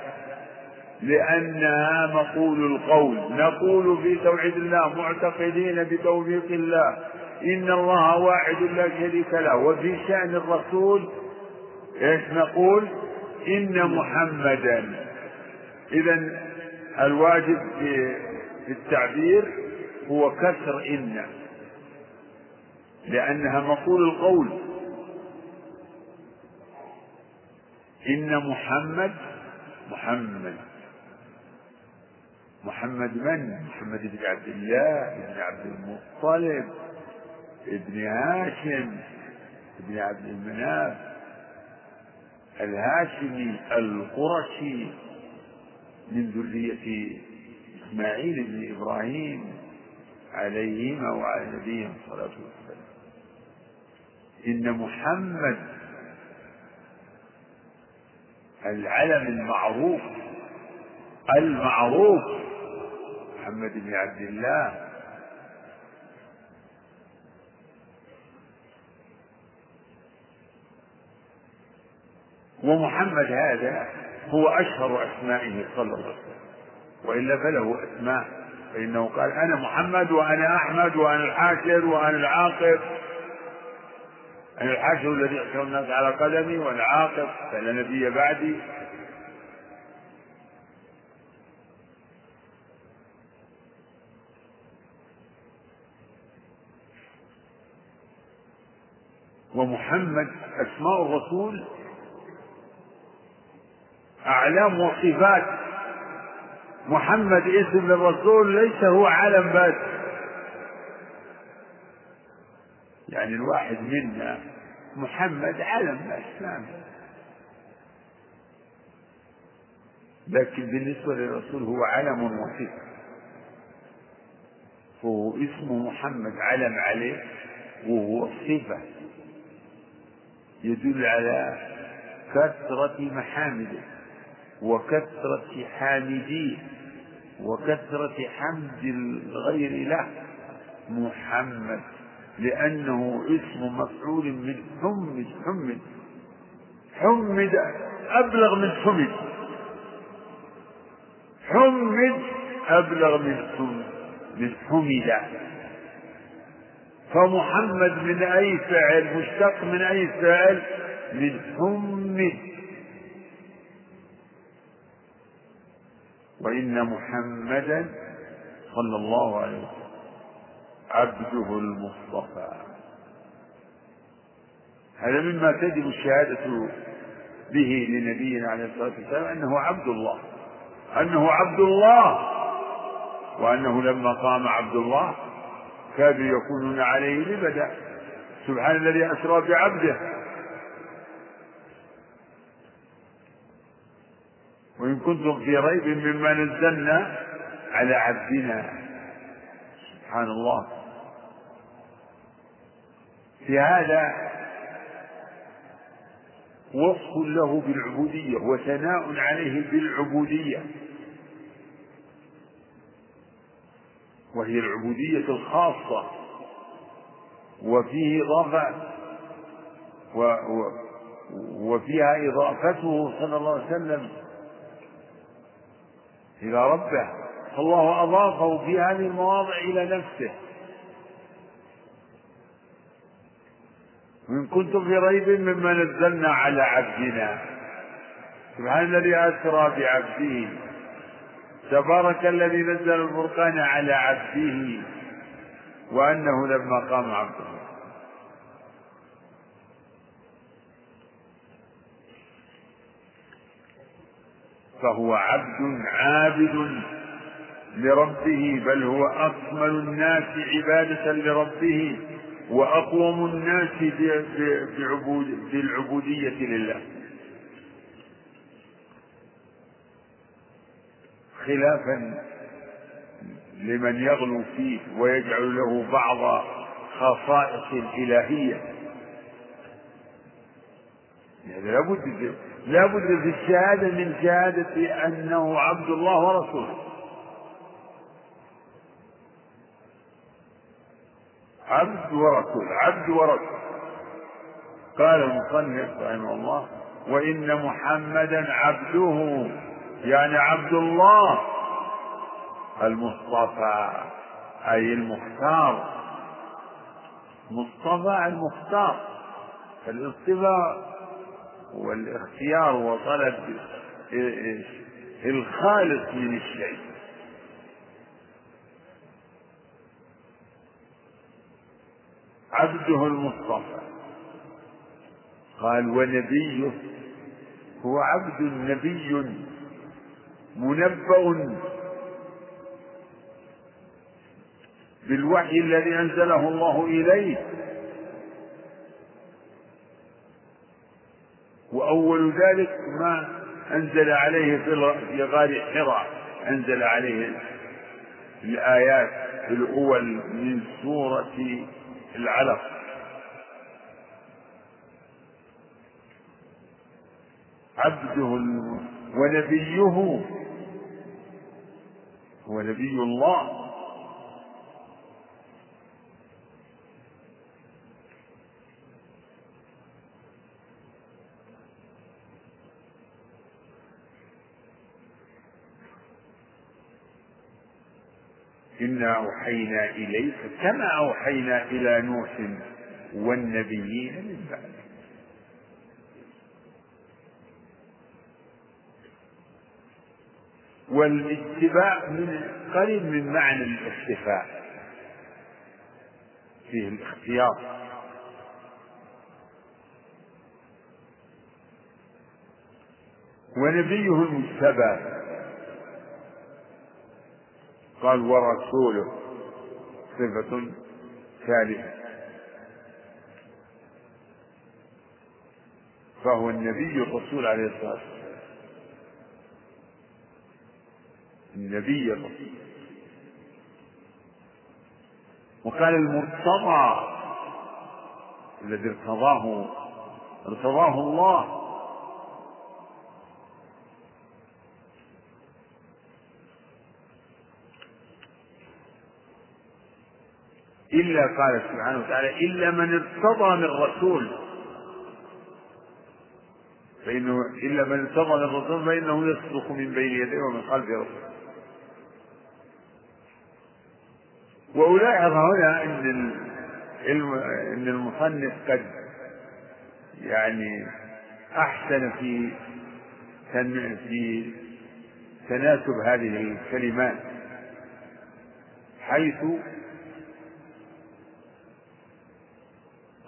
لأنها مقول القول نقول في توحيد الله معتقدين بتوفيق الله إن الله واحد لا شريك له وفي شأن الرسول إيش نقول؟ إن محمدا. إذا الواجب في التعبير هو كسر إن لأنها مقول القول. إن محمد محمد محمد من؟ محمد بن عبد الله بن عبد المطلب ابن هاشم ابن عبد المناف الهاشمي القرشي من ذرية إسماعيل بن إبراهيم عليهما وعلى نبيهم الصلاة والسلام إن محمد العلم المعروف المعروف. محمد بن عبد الله. ومحمد هذا هو أشهر أسمائه صلى الله عليه وسلم. وإلا فله أسماء. فإنه قال أنا محمد وأنا أحمد وأنا الحاشر وأنا العاقب أنا الحاشر الذي أشهر الناس على قدمي وأنا عاقب فلا نبي بعدي. ومحمد أسماء الرسول أعلام وصفات. محمد اسم الرسول ليس هو علم بس. يعني الواحد منا محمد علم نعم لكن بالنسبة للرسول هو علم وصفة فهو اسمه محمد علم عليه وهو صفة يدل على كثرة محامده وكثرة حامديه وكثرة حمد الغير له. محمد لأنه اسم مفعول من حمد حمد. حمد أبلغ من حمد. حمد أبلغ من حمد من حمد. فمحمد من أي فعل مشتق من أي فعل من حمد. وإن محمدا صلى الله عليه وسلم. عبده المصطفى. هذا مما تجب الشهادة به لنبينا عليه الصلاة والسلام أنه عبد الله. أنه عبد الله. وأنه لما قام عبد الله كادوا يكونون عليه لبدا. سبحان الذي أسرى بعبده. وإن كنتم في ريب مما نزلنا على عبدنا. سبحان الله. في هذا وصف له بالعبودية وثناء عليه بالعبودية. وهي العبودية الخاصة وفيه إضافة و و وفيها إضافته صلى الله عليه وسلم إلى ربه فالله أضافه في هذه المواضع إلى نفسه. وإن كنتم في ريب مما نزلنا على عبدنا. سبحان الذي أسرى بعبده. تبارك الذي نزل الفرقان على عبده. وأنه لما قام عبده. فهو عبد عابد لربه بل هو أكمل الناس عبادة لربه. وأقوم الناس بالعبودية لله. خلافا لمن يغلو فيه ويجعل له بعض خصائص الإلهية يعني لابد لابد في الشهادة من شهادة أنه عبد الله ورسوله. عبد ورسول عبد ورسول. قال المصنف رحمه الله وإن محمدا عبده يعني عبد الله المصطفى أي المختار. مصطفى المختار. فالاصطفاء والاختيار وطلب إلخالص من الشيء. عبده المصطفى. قال ونبيه هو عبد نبي منبأ بالوحي الذي أنزله الله إليه. وأول ذلك ما أنزل عليه في غار حراء. أنزل عليه الآيات الأول من سورة العلق. عبده ونبيه. هو نبي الله. إنا أوحينا إليك كما أوحينا إلى نوح والنبيين من بعده. والاتباع من قريب من معنى الاختفاء فيه الاختيار. ونبيه المجتبى. قال ورسوله صفة ثالثة. فهو النبي الرسول عليه الصلاة والسلام. النبي الرسول. وقال المرتضى الذي ارتضاه ارتضاه الله. إلا قال سبحانه وتعالى إلا من ارتضى من رسول. فإنه إلا من ارتضى من الرسول فإنه يصدق من بين يديه ومن خلفه. رسول وألاحظ هنا أن أن المصنف قد يعني أحسن في في تناسب هذه الكلمات حيث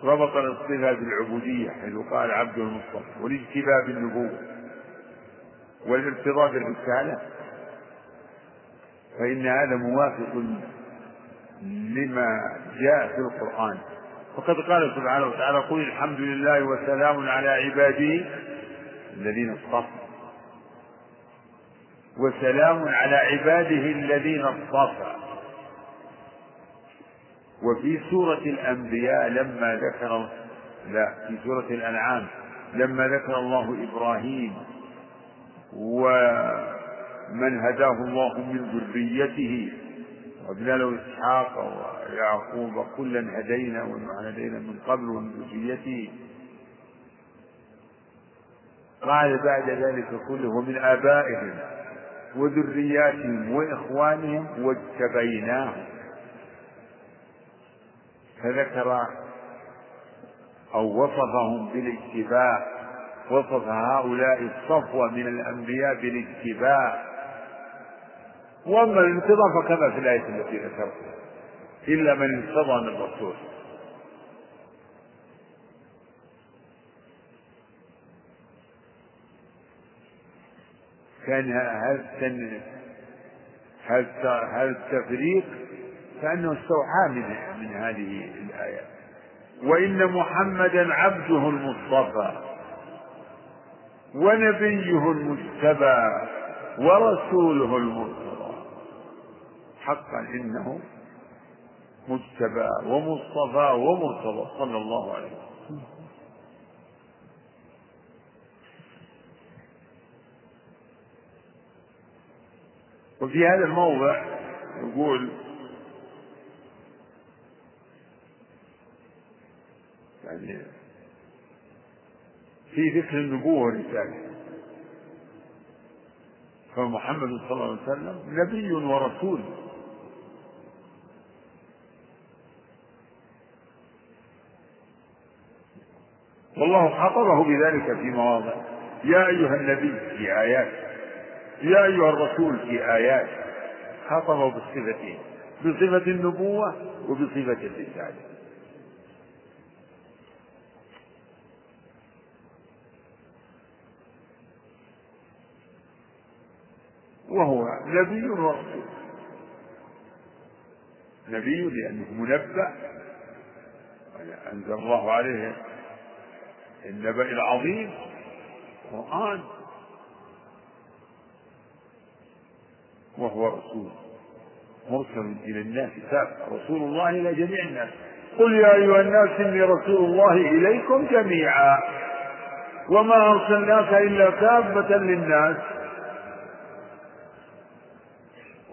ربط الصفة بالعبودية حيث قال عبد المصطفى والاجتباء بالنبوة والارتضاء بالرسالة. فإن هذا موافق لما جاء في القرآن. وقد قال سبحانه وتعالى قل الحمد لله وسلام على عباده الذين اصطفى. وسلام على عباده الذين اصطفى. وفي سورة الأنبياء لما ذكر لا في سورة الأنعام لما ذكر الله إبراهيم ومن هداه الله من ذريته وابن له إسحاق ويعقوب كلا هدينا ونوحا هدينا من قبل ومن ذريته. قال بعد ذلك كله ومن آبائهم وذرياتهم وإخوانهم واجتبيناهم فذكر أو وصفهم بالاجتباء وصف هؤلاء الصفوة من الأنبياء بالاجتباء وأما الانتظار فكما في الآية التي ذكرتها إلا من انتظر من الرسول. كان هذا هذا التفريق كأنه استوحى من من هذه الآية. وإن محمدا عبده المصطفى ونبيه المجتبى ورسوله المرتضى حقا إنه مجتبى ومصطفى ومرتضى صلى الله عليه وسلم. وفي هذا الموضع يقول يعني في ذكر النبوة والرسالة. فمحمد صلى الله عليه وسلم نبي ورسول. والله خاطبه بذلك في مواضع. يا أيها النبي في آيات. يا أيها الرسول في آيات. خاطبه بالصفتين بصفة النبوة وبصفة الرسالة. وهو نبي ورسول. نبي لأنه منبأ أنزل الله عليه النبأ العظيم قرآن وهو رسول. مرسل إلى الناس سابق رسول الله إلى جميع الناس. قل يا أيها الناس إني رسول الله إليكم جميعا. وما أرسلناك إلا كافة للناس.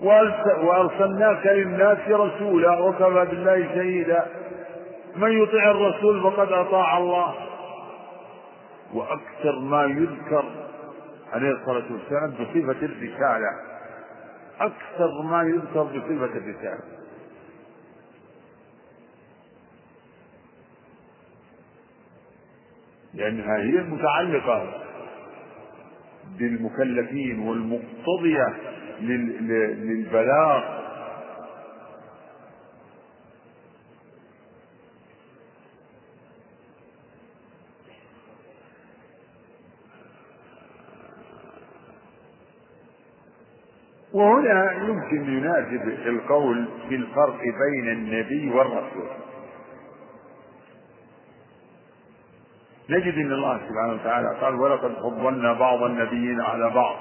وأرسلناك للناس رسولا وكفى بالله شهيدا. من يطع الرسول فقد أطاع الله. وأكثر ما يذكر عليه الصلاة والسلام بصفة الرسالة. أكثر ما يذكر بصفة الرسالة. لأنها هي المتعلقة بالمكلفين والمقتضية للبلاغ. وهنا يمكن يناسب القول في الفرق بين النبي والرسول. نجد إن الله سبحانه وتعالى قال ولقد فضلنا بعض النبيين على بعض.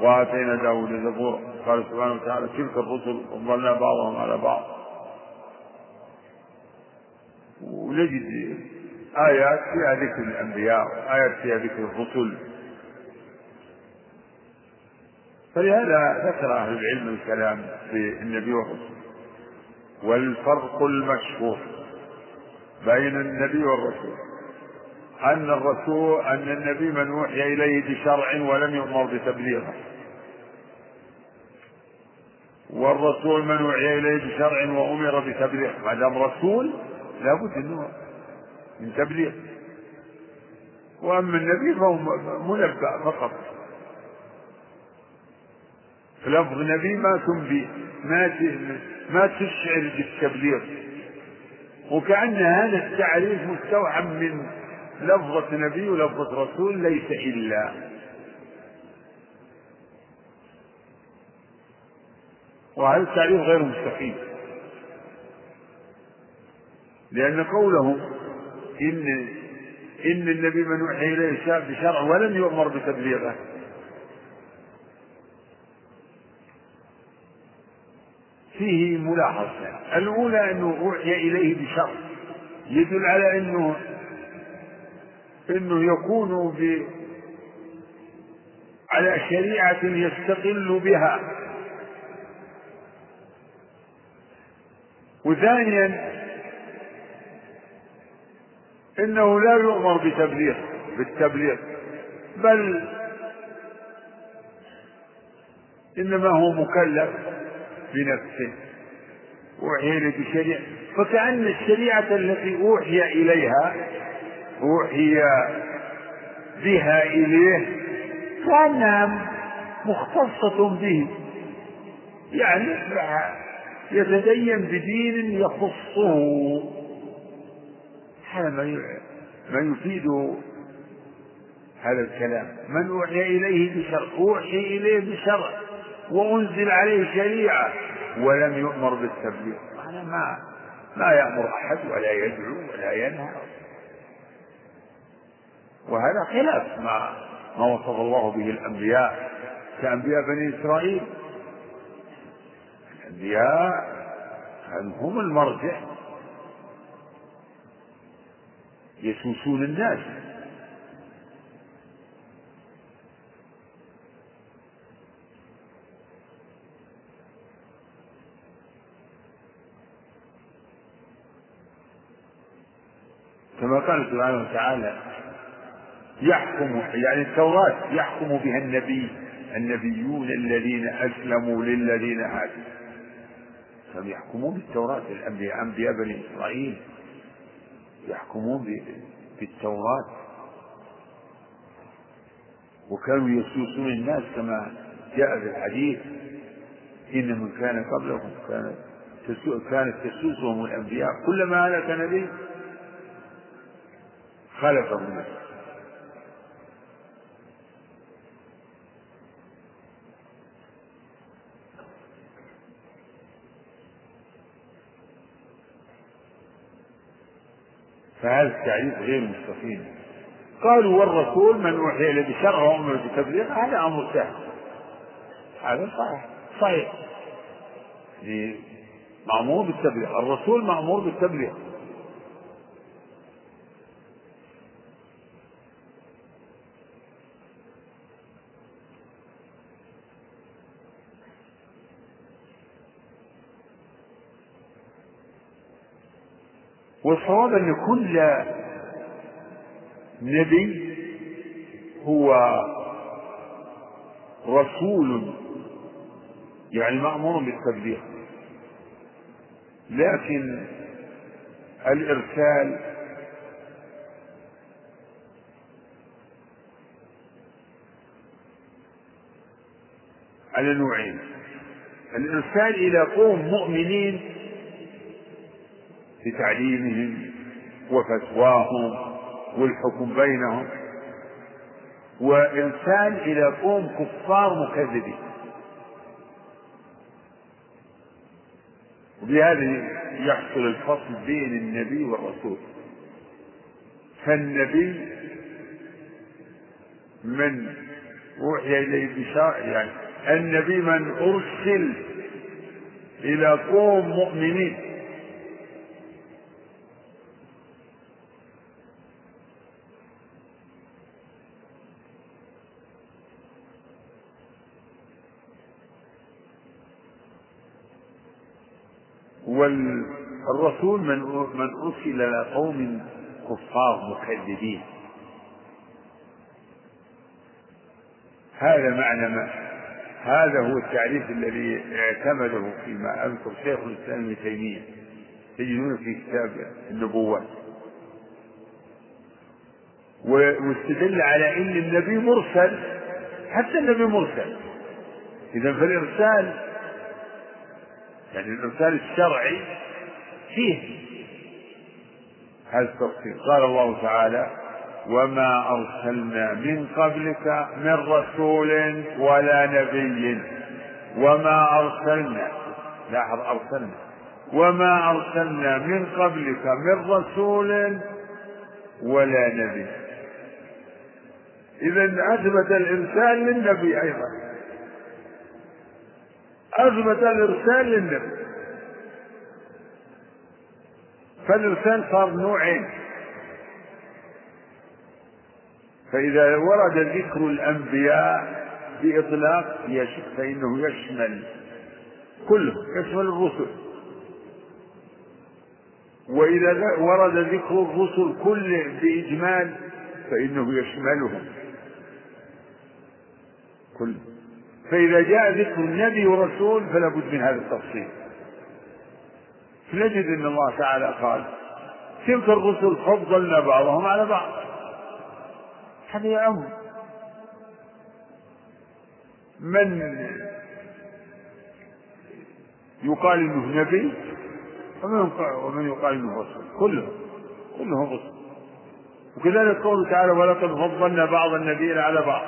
وآتينا داود زبورا قال سبحانه وتعالى تلك الرسل فضلنا بعضهم على بعض. ونجد آيات فيها ذكر الأنبياء وآيات فيها ذكر الرسل. فلهذا ذكر أهل العلم الكلام في النبي والرسول والفرق المشهور بين النبي والرسول. أن الرسول أن النبي من أوحي إليه بشرع ولم يؤمر بتبليغه. والرسول من أوحي إليه بشرع وأمر بتبليغه ما دام رسول لابد أنه من تبليغ. وأما النبي فهو منبأ فقط. لفظ نبي ما تنبي ما ما تشعر بالتبليغ. وكأن هذا التعريف مستوحى من لفظة نبي ولفظة رسول ليس إلا. وهذا التعريف غير مستقيم لأن قولهم إن إن النبي من أوحي إليه بشرع ولم يؤمر بتبليغه. فيه ملاحظة. الأولى أنه أوحي إليه بشرع. يدل على أنه أنه يكون ب على شريعة يستقل بها. وثانيا إنه لا يؤمر بتبليغ بالتبليغ بل إنما هو مكلف بنفسه. أوحي إليه بشريعة فكأن الشريعة التي أوحي إليها أوحي بها إليه كأنها مختصة به. يعني يتدين بدين يخصه هذا ما يفيد هذا الكلام؟ من أوحي إليه بشرع. أوحي إليه بشرع. وأنزل عليه شريعة. ولم يؤمر بالتبليغ. هذا ما ما يأمر أحد ولا يدعو ولا ينهى. وهذا خلاف ما ما وصف الله به الأنبياء كأنبياء بني إسرائيل. الأنبياء هم المرجع. يسوسون الناس. كما قال سبحانه وتعالى يحكم يعني التوراة يحكم بها النبي النبيون الذين أسلموا للذين هادوا. كانوا يحكمون بالتوراة. الأنبياء أنبياء بني إسرائيل يحكمون بالتوراة. وكانوا يسوسون الناس كما جاء في الحديث إن من كان قبلهم كانت كانت تسوسهم الأنبياء. كلما هلك نبي خلفه نبي فهذا التعريف غير مستقيم. قالوا والرسول من أوحي إليه بشرع وأمر بتبليغ هذا أمر سهل. هذا صحيح. صحيح. مأمور بالتبليغ. الرسول مأمور بالتبليغ. والصواب أن كل نبي هو رسول يعني مأمور بالتبليغ لكن الإرسال على نوعين. الإرسال إلى قوم مؤمنين بتعليمهم وفتواهم والحكم بينهم. وإرسال إلى قوم كفار مكذبين. وبهذا يحصل الفصل بين النبي والرسول. فالنبي من أوحي إليه بشرع يعني النبي من أرسل إلى قوم مؤمنين. والرسول من من أرسل إلى قوم كفار مكذبين. هذا معنى ما هذا هو التعريف الذي اعتمده فيما أذكر شيخ الإسلام ابن تيمية تجدونه في كتاب النبوات. واستدل على أن النبي مرسل حتى النبي مرسل. إذا فالإرسال يعني الإرسال الشرعي فيه هذا التفصيل. قال الله تعالى وما أرسلنا من قبلك من رسول ولا نبي. وما أرسلنا لاحظ أرسلنا. وما أرسلنا من قبلك من رسول ولا نبي. إذا أثبت الإرسال للنبي أيضا. أثبت الإرسال للنبي. فالإرسال صار نوعين فإذا ورد ذكر الأنبياء بإطلاق فإنه يشمل كله يشمل الرسل. وإذا ورد ذكر الرسل كله بإجمال فإنه يشملهم. كله فإذا جاء ذكر النبي والرسول فلا بد من هذا التفصيل. نجد أن الله تعالى قال تلك الرسل فضلنا بعضهم على بعض هذا يعم. من يقال إنه نبي ومن يقال إنه رسول؟ كلهم. كلهم رسل. وكذلك قوله تعالى ولقد فضلنا بعض النبيين على بعض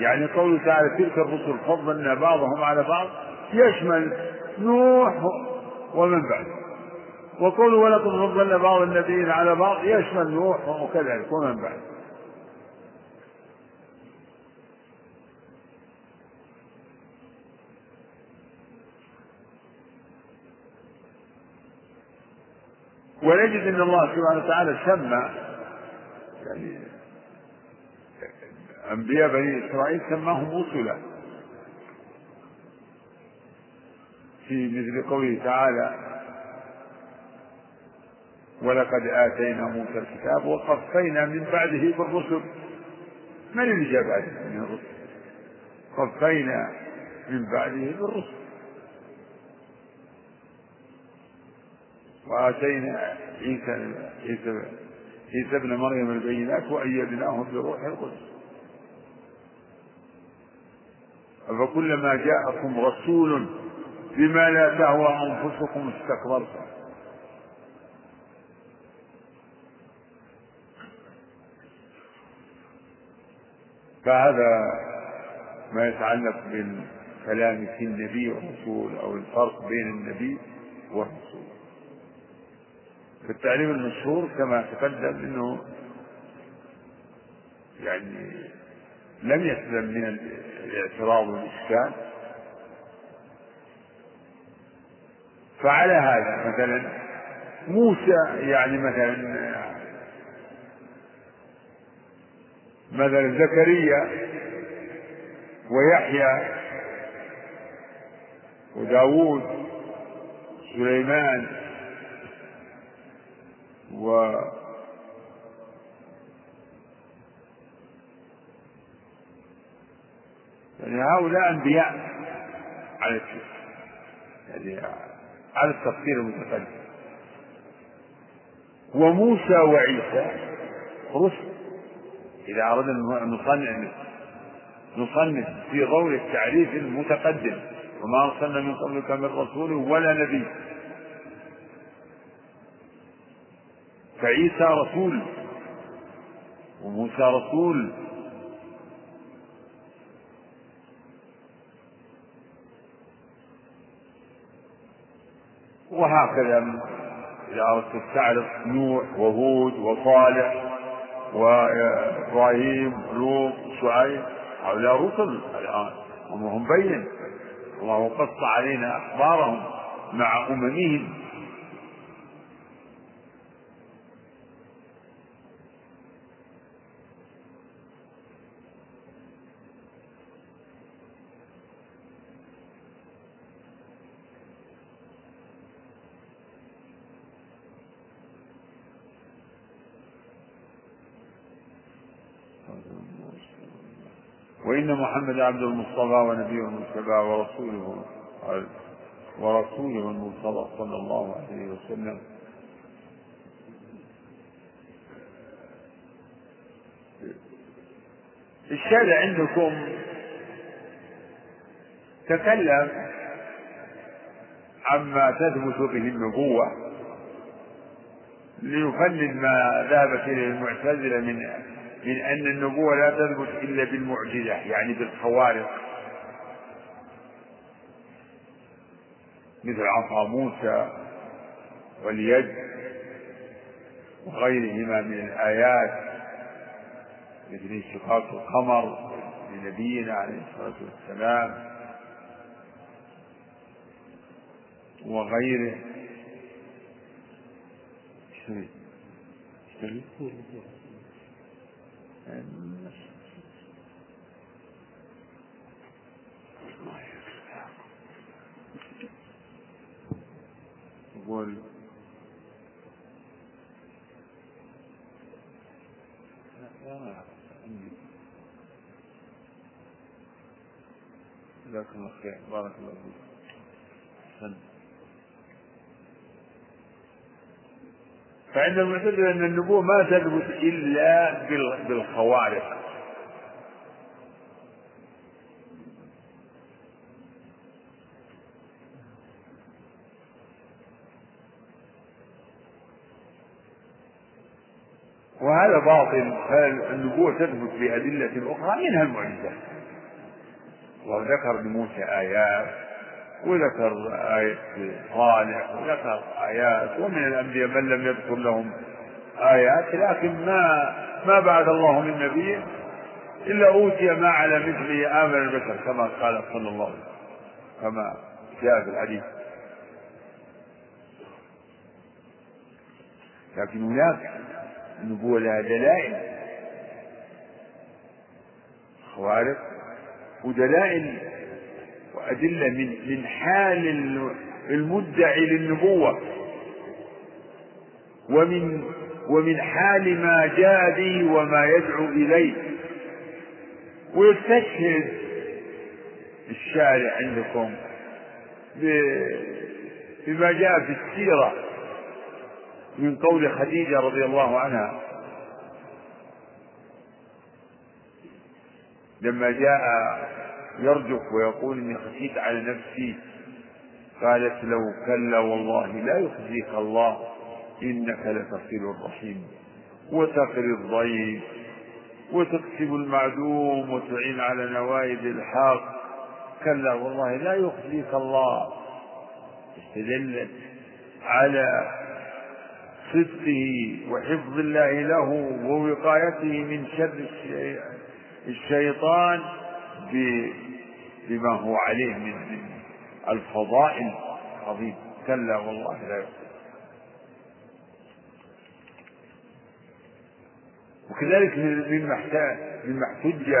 يعني قوله تعالى تلك الرسل فضلنا بعضهم على بعض يشمل نوح ومن بعده. وقوله ولقد فضلنا بعض النبيين على بعض يشمل نوح وكذلك ومن بعده. ونجد إن الله سبحانه وتعالى سمى يعني أنبياء بني إسرائيل سماهم رسلا. في مثل قوله تعالى ولقد آتينا موسى الكتاب وقفينا من بعده بالرسل. من اللي جاء بعده من الرسل؟ قفينا من بعده بالرسل. وآتينا عيسى عيسى عيسى ابن مريم البينات وأيدناه بروح القدس. أفكلما جاءكم رسول بما لا تهوى أنفسكم استكبرتم. فهذا ما يتعلق بالكلام في النبي والرسول أو الفرق بين النبي والرسول. في التعليم المشهور كما تقدم إنه يعني لم يسلم من الاعتراض والاشكال فعلى هذا مثلا موسى يعني مثلا مثلا زكريا ويحيى وداوود سليمان و يعني هؤلاء أنبياء على يعني على التفسير المتقدم وموسى وعيسى رسل. إذا أردنا أن نصنف نصنف في ضوء التعريف المتقدم. وما أرسلنا من قبلك من رسول ولا نبي. فعيسى رسول. وموسى رسول. وهكذا. إذا أردت تعرف نوح وهود وصالح وإبراهيم ولوط وشعيب هؤلاء رسل الآن أمرهم بين. الله قص علينا أخبارهم مع أممهم وإن محمد عبد المصطفى ونبيه المجتبى ورسوله ورسوله المرتضى صلى الله عليه وسلم. الشارع عندكم تكلم عما تثبت به النبوة ليفند ما ذهبت إليه المعتزلة من من أن النبوة لا تثبت إلا بالمعجزة يعني بالخوارق. مثل عصا موسى واليد وغيرهما من الآيات مثل انشقاق القمر لنبينا عليه الصلاة والسلام وغيره. يقول جزاك الله خير. بارك الله فيك. فعند المعتزلة أن النبوة ما تثبت إلا بالخوارق. وهذا باطل. فالنبوة تثبت بأدلة أخرى؟ منها المعجزات وذكر لموسى آيات. وذكر آية صالح وذكر آيات ومن الأنبياء من لم يذكر لهم آيات لكن ما ما بعد الله من نبي إلا أوتي ما على مثله آمن البشر كما قال صلى الله عليه وسلم كما جاء في الحديث. لكن هناك النبوة لها دلائل خوارق ودلائل وأدلة من من حال المدعي للنبوة. ومن ومن حال ما جاء به وما يدعو إليه. ويستشهد الشارع عندكم بما جاء في السيرة من قول خديجة رضي الله عنها. لما جاء يرجف ويقول إني خشيت على نفسي. قالت لو كلا والله لا يخزيك الله إنك لتصل الرحيم. وتقري الضيف وتكسب المعدوم وتعين على نوائب الحق. كلا والله لا يخزيك الله. استدلت على صدقه وحفظ الله له ووقايته من شر الشيطان بما هو عليه من الفضائل العظيم. كلا والله لا يخزيك وكذلك مما مما احتج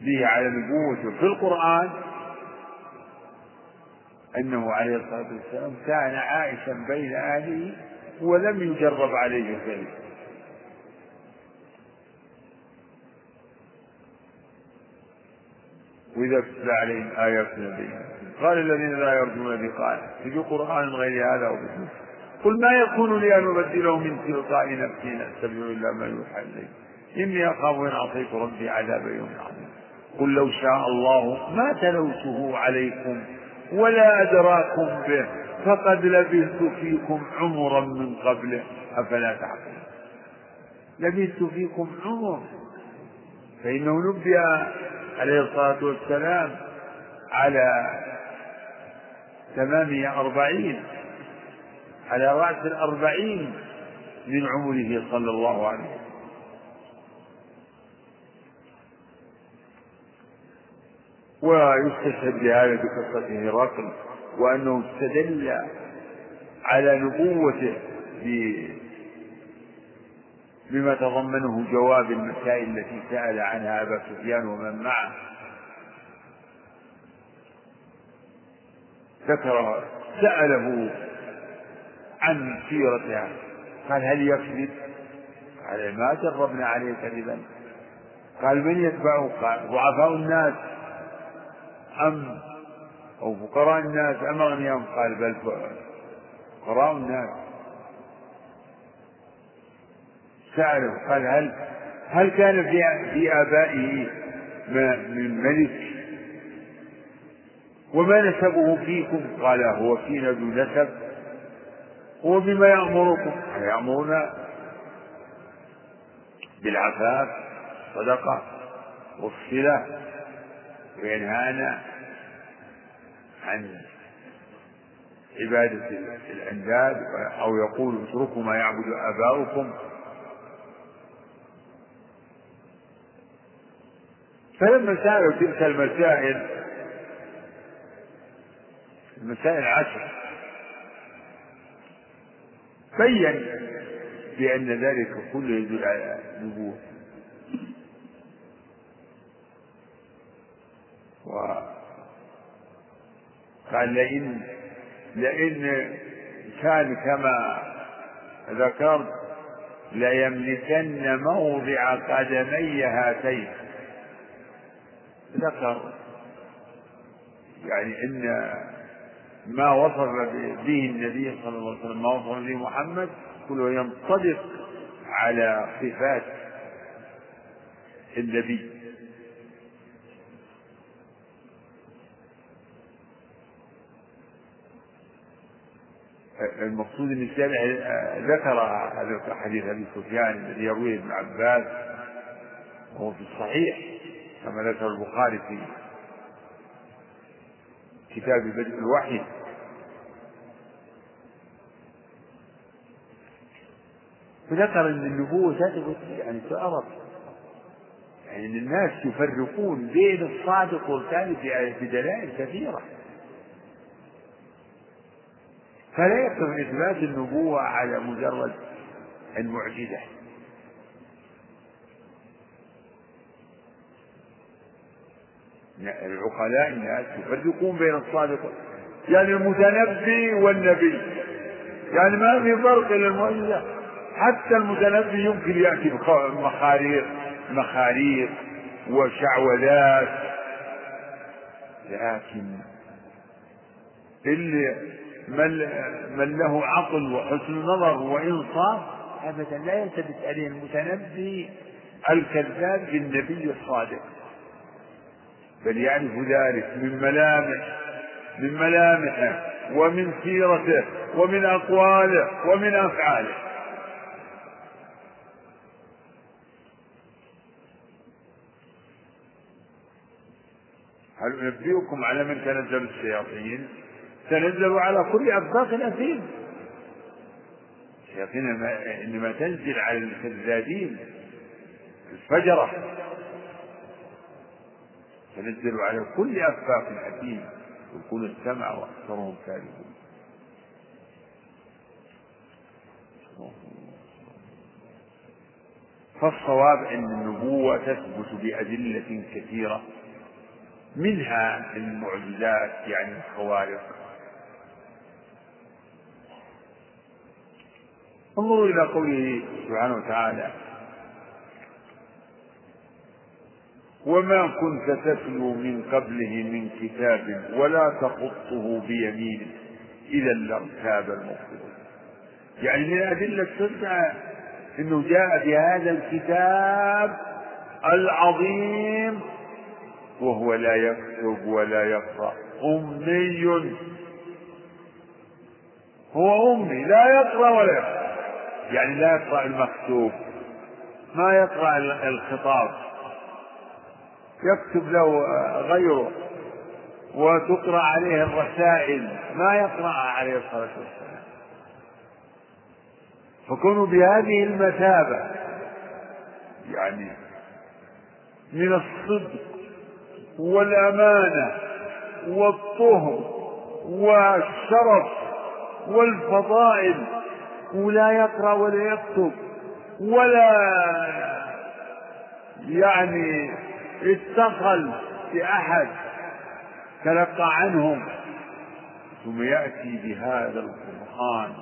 به على نبوته في القرآن أنه عليه الصلاة والسلام كان عائشا بين أهله ولم يجرب عليه ذلك وإذا تتلى عليهم آياتنا بينات قال الذين لا يرجون لقاء. قرآن غير هذا أو قل ما يكون لي أن أبدله من تلقاء نفسي إن أتبع إلا ما يوحى إلي. إني أخاف إن عصيت ربي عذاب يوم عظيم. قل لو شاء الله ما تلوته عليكم ولا أدراكم به فقد لبثت فيكم عمرا من قبله. أفلا تعقلون؟ لبثت فيكم عمر فإنه نبئ عليه الصلاة والسلام على ثمانية أربعين على رأس الأربعين من عمره صلى الله عليه وسلم. ويستشهد بهذا بقصة هرقل وأنه استدل على نبوته بما تضمنه جواب المسائل التي سأل عنها أبا سفيان ومن معه ذكر سأله عن سيرتها قال هل يكذب؟ قال ما جربنا عليه كذبا قال من يتبعه؟ قال ضعفاء الناس أم أو فقراء الناس أم أغنياءهم؟ قال بل فقراء الناس سأله قال هل هل كان في في آبائه من ملك؟ وما نسبه فيكم؟ قال هو فينا ذو نسب. وبما يأمركم. يأمرنا بالعفاف صدقة والصلة وينهانا عن عبادة الأنداد أو يقول اتركوا ما يعبد آباؤكم. فلما سألوا تلك المسائل المسائل عشر بين بأن ذلك كله يدل على النبوة. قال لئن لئن كان كما ذكرت ليملكن موضع قدمي هاتين. ذكر يعني إن ما وصف به النبي صلى الله عليه وسلم ما وصف به محمد كله ينطبق على صفات النبي. المقصود إن الجامع ذكر هذا حديث أبي سفيان الذي يرويه ابن عباس وهو في الصحيح. كما ذكر البخاري في كتاب بدء الوحي. فذكر إن النبوة تثبت يعني تعرف. يعني إن الناس يفرقون بين الصادق والكاذب بدلائل كثيرة. فلا يكتب إثبات النبوة على مجرد المعجزة. العقلاء الناس يفرقون بين الصادق يعني المتنبي والنبي. يعني ما في فرق المعجزة حتى المتنبي يمكن يأتي بمخاريق مخاريق وشعوذات. لكن اللي من, من له عقل وحسن نظر وإنصاف أبدا لا يلتبس عليه المتنبي الكذاب بالنبي الصادق. بل يعرف ذلك من ملامح من ملامحه ومن سيرته ومن أقواله ومن أفعاله. هل أنبئكم على من تنزل الشياطين؟ تنزلوا على كل أفاق أثيم الشياطين إنما تنزل على الكذابين الفجرة. تنزل على كل أفاق أثيم يكون السمع وأكثرهم كاذبون فالصواب أن النبوة تثبت بأدلة كثيرة منها المعجزات يعني الخوارق. انظروا إلى قوله سبحانه وتعالى وما كنت تتلو من قبله من كتاب ولا تخطه بيمينك إذا لارتاب المبطلون. يعني من أدلة السنة أنه جاء بهذا الكتاب العظيم وهو لا يكتب ولا يقرأ. أمي. هو أمي. لا يقرأ ولا يقرأ. يعني لا يقرأ المكتوب. ما يقرأ الخطاب. يكتب له غيره وتقرأ عليه الرسائل ما يقرأ عليه الصلاة والسلام. فكونوا بهذه المثابة يعني من الصدق والأمانة والطهر والشرف والفضائل ولا يقرأ ولا يكتب ولا يعني اتصل بأحد تلقى عنهم. ثم يأتي بهذا القرآن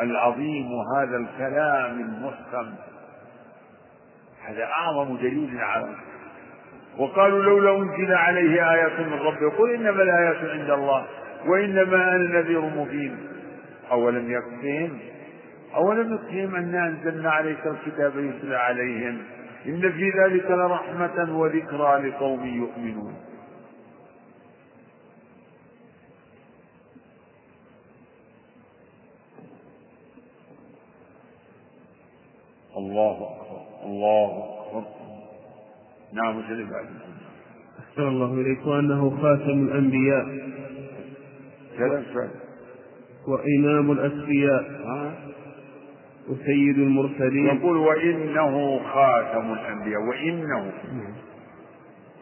العظيم وهذا الكلام المحكم. هذا أعظم دليل على وقالوا لولا أنزل عليه آية من ربه. قل إنما الآيات عند الله وإنما أنا نذير مبين. أولم يكفهم؟ أولم يكفهم أنا أنزلنا عليك الكتاب يتلى عليهم. إن في ذلك لرحمة وذكرى لقوم يؤمنون. الله أكبر الله أكبر. نعم وجل بعد؟ أحسن الله إليك وأنه خاتم الأنبياء. ثلاث وإمام الأسفياء وسيد المرسلين. يقول وإنه خاتم الأنبياء وإنه.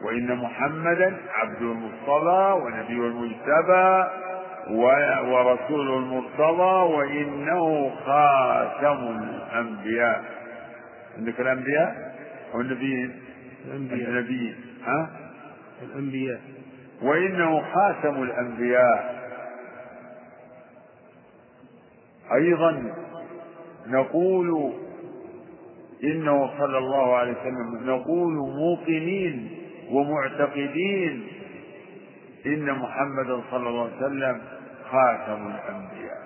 وإن محمدا عبد المصطفى ونبي المجتبى ورسول المرتضى وإنه خاتم الأنبياء. عندك الأنبياء؟ أو النبيين؟ الأنبياء. النبيين. ها؟ الأنبياء. وإنه خاتم الأنبياء. أيضا نقول إنه صلى الله عليه وسلم نقول موقنين ومعتقدين إن محمدا صلى الله عليه وسلم خاتم الأنبياء.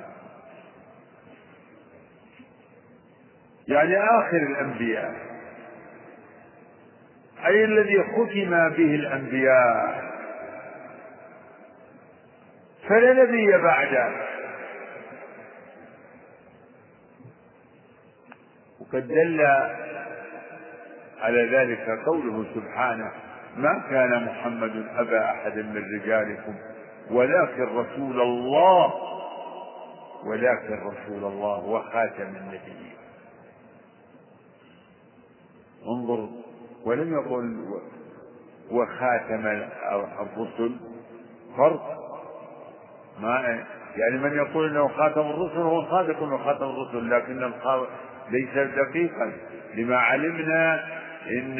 يعني آخر الأنبياء. أي الذي ختم به الأنبياء. فلا نبي بعده. وقد دل على ذلك قوله سبحانه ما كان محمد أبا أحد من رجالكم ولكن رسول الله ولكن رسول الله وخاتم النبيين. انظر ولم يقل وخاتم الرسل فرق ما يعني من يقول إنه خاتم الرسل هو صادق إنه خاتم الرسل لكن ليس دقيقا. لما علمنا إن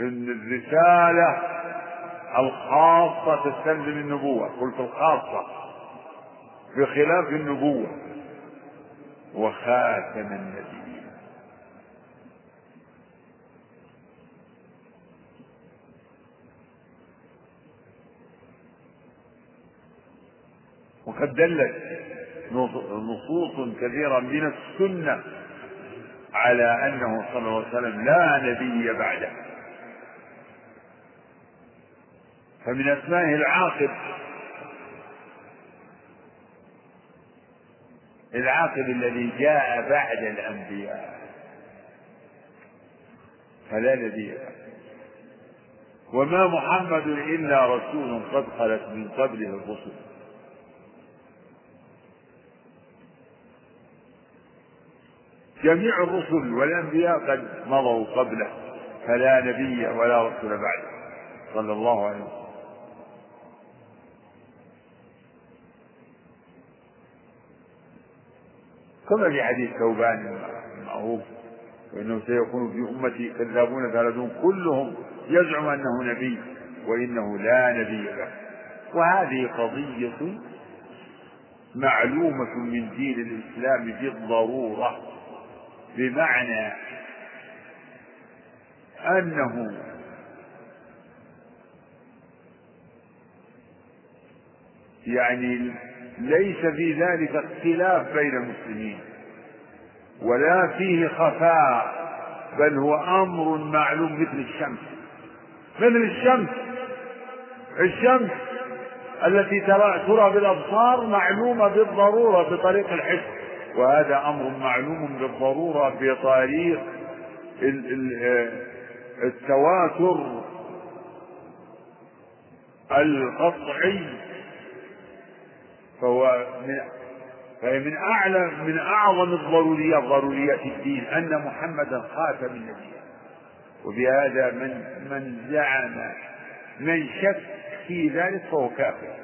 ان الرسالة الخاصة تستلزم النبوة قلت الخاصة بخلاف النبوة. وخاتم النبيين. وقد دلت نصوص كثيرة من السنة على أنه صلى الله عليه وسلم لا نبي بعده. فمن أسمائه العاقب. العاقب الذي جاء بعد الأنبياء. فلا نبي وما محمد إلا رسول قد خلت من قبله الرسل. جميع الرسل والأنبياء قد مضوا قبله فلا نبي ولا رسول بعده صلى الله عليه وسلم. كما في حديث ثوبان المعروف وانه سيكون في أمتي كذابون ثلاثون كلهم يزعم أنه نبي وإنه لا نبي له. وهذه قضية معلومة من دين الإسلام بالضرورة. بمعنى أنه يعني ليس في ذلك اختلاف بين المسلمين ولا فيه خفاء بل هو أمر معلوم مثل الشمس. مثل الشمس. الشمس التي ترى ترى بالأبصار معلومة بالضرورة بطريق الحس. وهذا أمر معلوم بالضرورة بطريق التواتر القطعي. فهو من فهي من أعلى من أعظم الضروريات ضروريات الدين أن محمدا خاتم النبي. وبهذا من من زعم من شك في ذلك فهو كافر.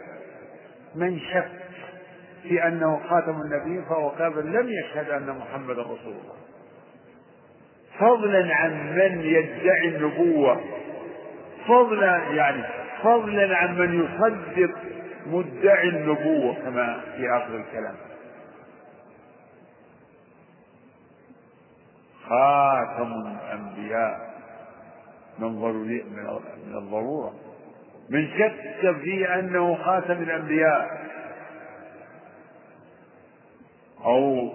من شك في أنه خاتم النبي فهو كافر لم يشهد أن محمدا رسول الله. فضلا عن من يدعي النبوة. فضلا يعني فضلا عن من يصدق مدعي النبوة كما في آخر الكلام. خاتم الأنبياء. من ضروري من الضرورة. من شك في أنه خاتم الأنبياء. أو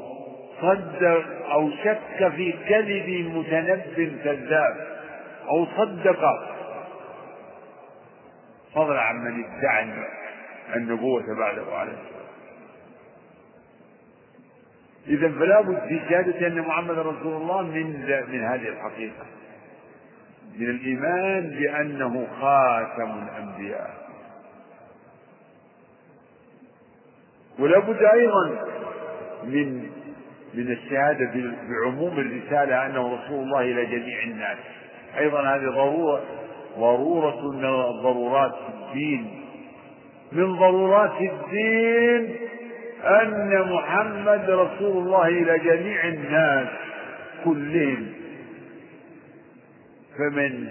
صدق أو شك في كذب متنب كذاب أو صدق. فضلا عن من ادعى النبوة بعده عليه الصلاة إذا فلا بد في شهادة أن محمد رسول الله من من هذه الحقيقة. من الإيمان بأنه خاتم الأنبياء. ولا بد أيضا من من الشهادة بعموم الرسالة أنه رسول الله إلى جميع الناس. أيضا هذه ضرورة ضرورة من ضرورات الدين. من ضرورات الدين أن محمد رسول الله إلى جميع الناس كلهم. فمن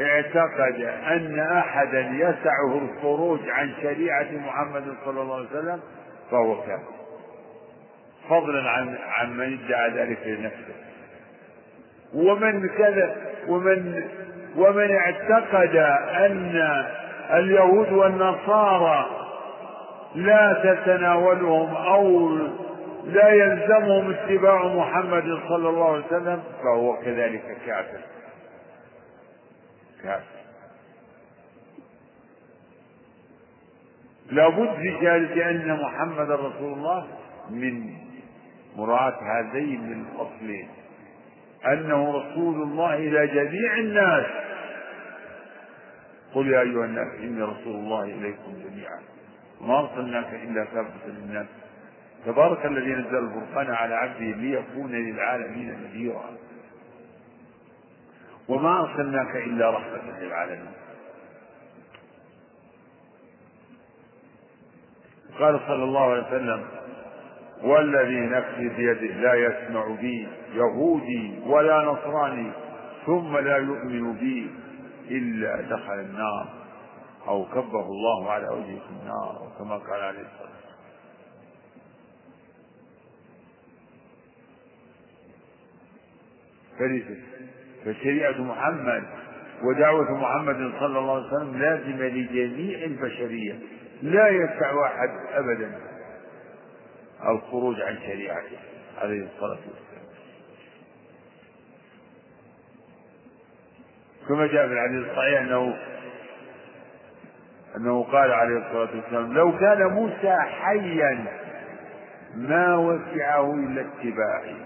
اعتقد أن أحدا يسعه الخروج عن شريعة محمد صلى الله عليه وسلم فهو كافر. فضلا عن عن من ادعى ذلك لنفسه. ومن كذا ومن ومن اعتقد أن اليهود والنصارى لا تتناولهم أو لا يلزمهم اتباع محمد صلى الله عليه وسلم فهو كذلك كافر. كافر. لابد في شهادة أن محمد رسول الله من مراعاة هذين الأصلين أنه رسول الله إلى جميع الناس. قل يا أيها الناس إني رسول الله إليكم جميعا. وما أرسلناك إلا كافة للناس. تبارك الذي نزل الفرقان على عبده ليكون للعالمين نذيرا. وما أرسلناك إلا رحمة للعالمين. قال صلى الله عليه وسلم والذي نفسي بيده لا يسمع بي يهودي ولا نصراني ثم لا يؤمن بي إلا دخل النار أو كبه الله على وجهه في النار كما قال عليه الصلاة والسلام. فشريعة محمد ودعوة محمد صلى الله عليه وسلم لازمة لجميع البشرية. لا يسع أحد أبدا. الخروج عن شريعته. عليه الصلاة والسلام. كما جاء في الحديث الصحيح أنه أنه قال عليه الصلاة والسلام لو كان موسى حيا ما وسعه إلا اتباعي.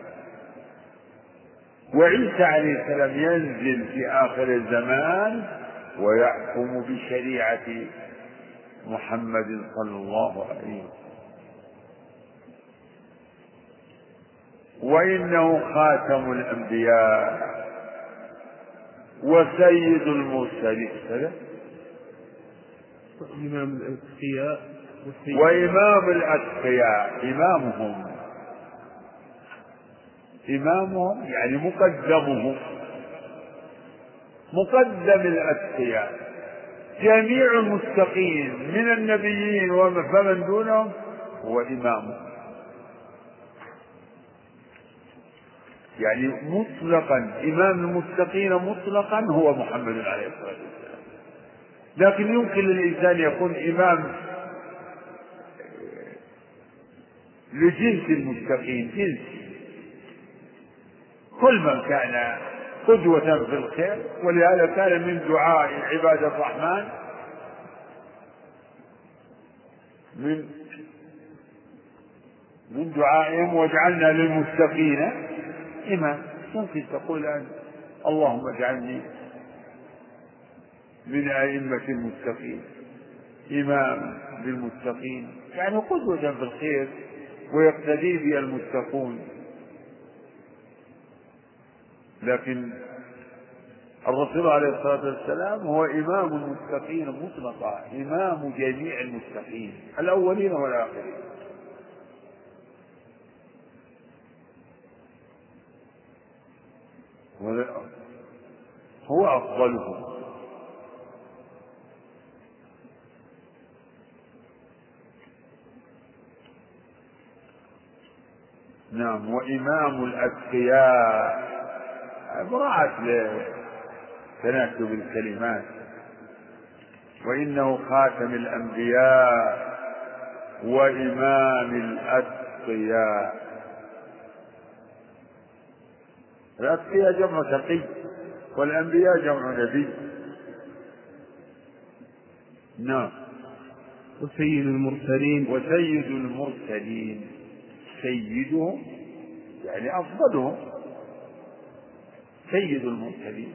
وعيسى عليه السلام ينزل في آخر الزمان ويحكم بشريعة محمد صلى الله عليه وسلم. وإنه خاتم الأنبياء وسيد المرسلين. إمام الأتقياء وإمام الأتقياء إمامهم. إمامهم يعني مقدمهم. مقدم الأتقياء. جميع المتقين من النبيين ومن دونهم هو إمامهم. يعني مطلقا إمام المتقين مطلقا هو محمد عليه الصلاة والسلام. لكن يمكن للإنسان يكون إمام لجنس المتقين جنس. كل من كان قدوة في الخير ولهذا كان من دعاء عباد الرحمن من من دعائهم واجعلنا للمتقين إمام ممكن تقول أن اللهم اجعلني من أئمة المتقين إمام للمتقين يعني قدوة في الخير ويقتدي بي المتقون. لكن الرسول عليه الصلاة والسلام هو إمام المتقين مطلقا إمام جميع المتقين الأولين والآخرين. هو أفضلهم. نعم وإمام الأتقياء. مراعاة لتناسب الكلمات. وإنه خاتم الأنبياء وإمام الأتقياء. الأتقياء جمع تقي والأنبياء جمع نبي. نعم. وسيد المرسلين. وسيد المرسلين. سيدهم يعني أفضلهم. سيد المرسلين.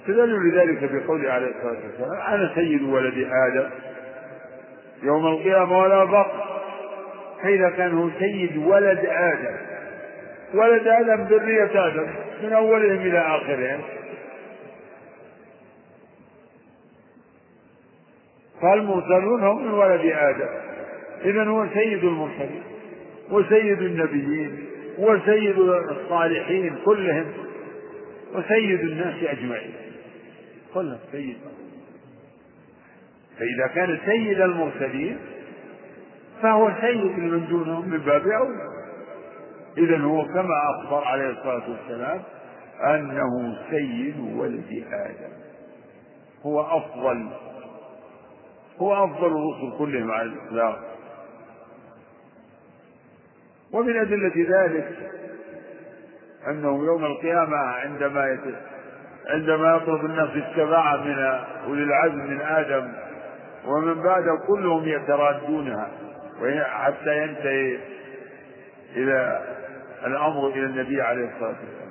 استدلوا لذلك بقوله عليه الصلاة والسلام أنا سيد ولد آدم. يوم القيامة ولا بق فإذا كان هو سيد ولد آدم. ولد آدم ذرية آدم من أولهم إلى آخرهم. فالمرسلون هم من ولد آدم. إذا هو سيد المرسلين وسيد النبيين وسيد الصالحين كلهم وسيد الناس أجمعين. كلهم سيد. فإذا كان سيد المرسلين فهو سيد من دونهم من باب أولى إذا هو كما أخبر عليه الصلاة والسلام أنه سيد ولد آدم هو أفضل هو أفضل الرسل كلهم على الإطلاق ومن أدلة ذلك أنه يوم القيامة عندما. عندما يطلب الناس الشفاعة من أولي العزم من آدم ومن بعده كلهم يترادونها حتى ينتهي إلى الأمر إلى النبي عليه الصلاة والسلام.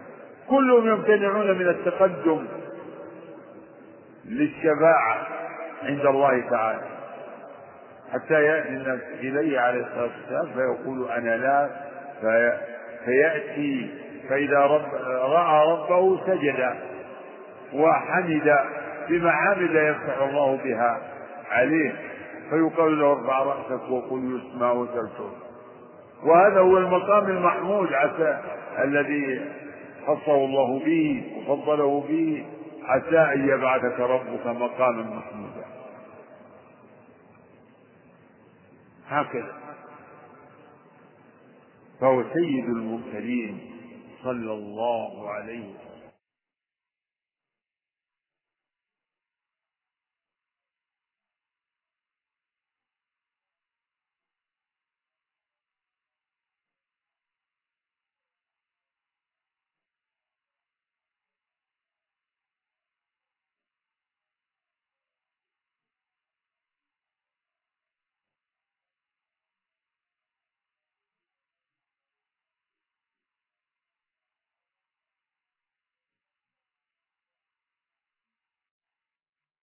كلهم يمتنعون من التقدم للشفاعة عند الله تعالى. حتى يأتي الناس إليه عليه الصلاة والسلام فيقول أنا لا في فيأتي فإذا رب رأى ربه سجد وحمد بمحامد يفتح الله بها عليه. فيقال له ارفع رأسك وقل يسمع وتلتف وهذا هو المقام المحمود عسى الذي خصه الله به وفضله به عسى أن يبعثك ربك مقاما محمودا. هكذا. فهو سيد المرسلين صلى الله عليه وسلم.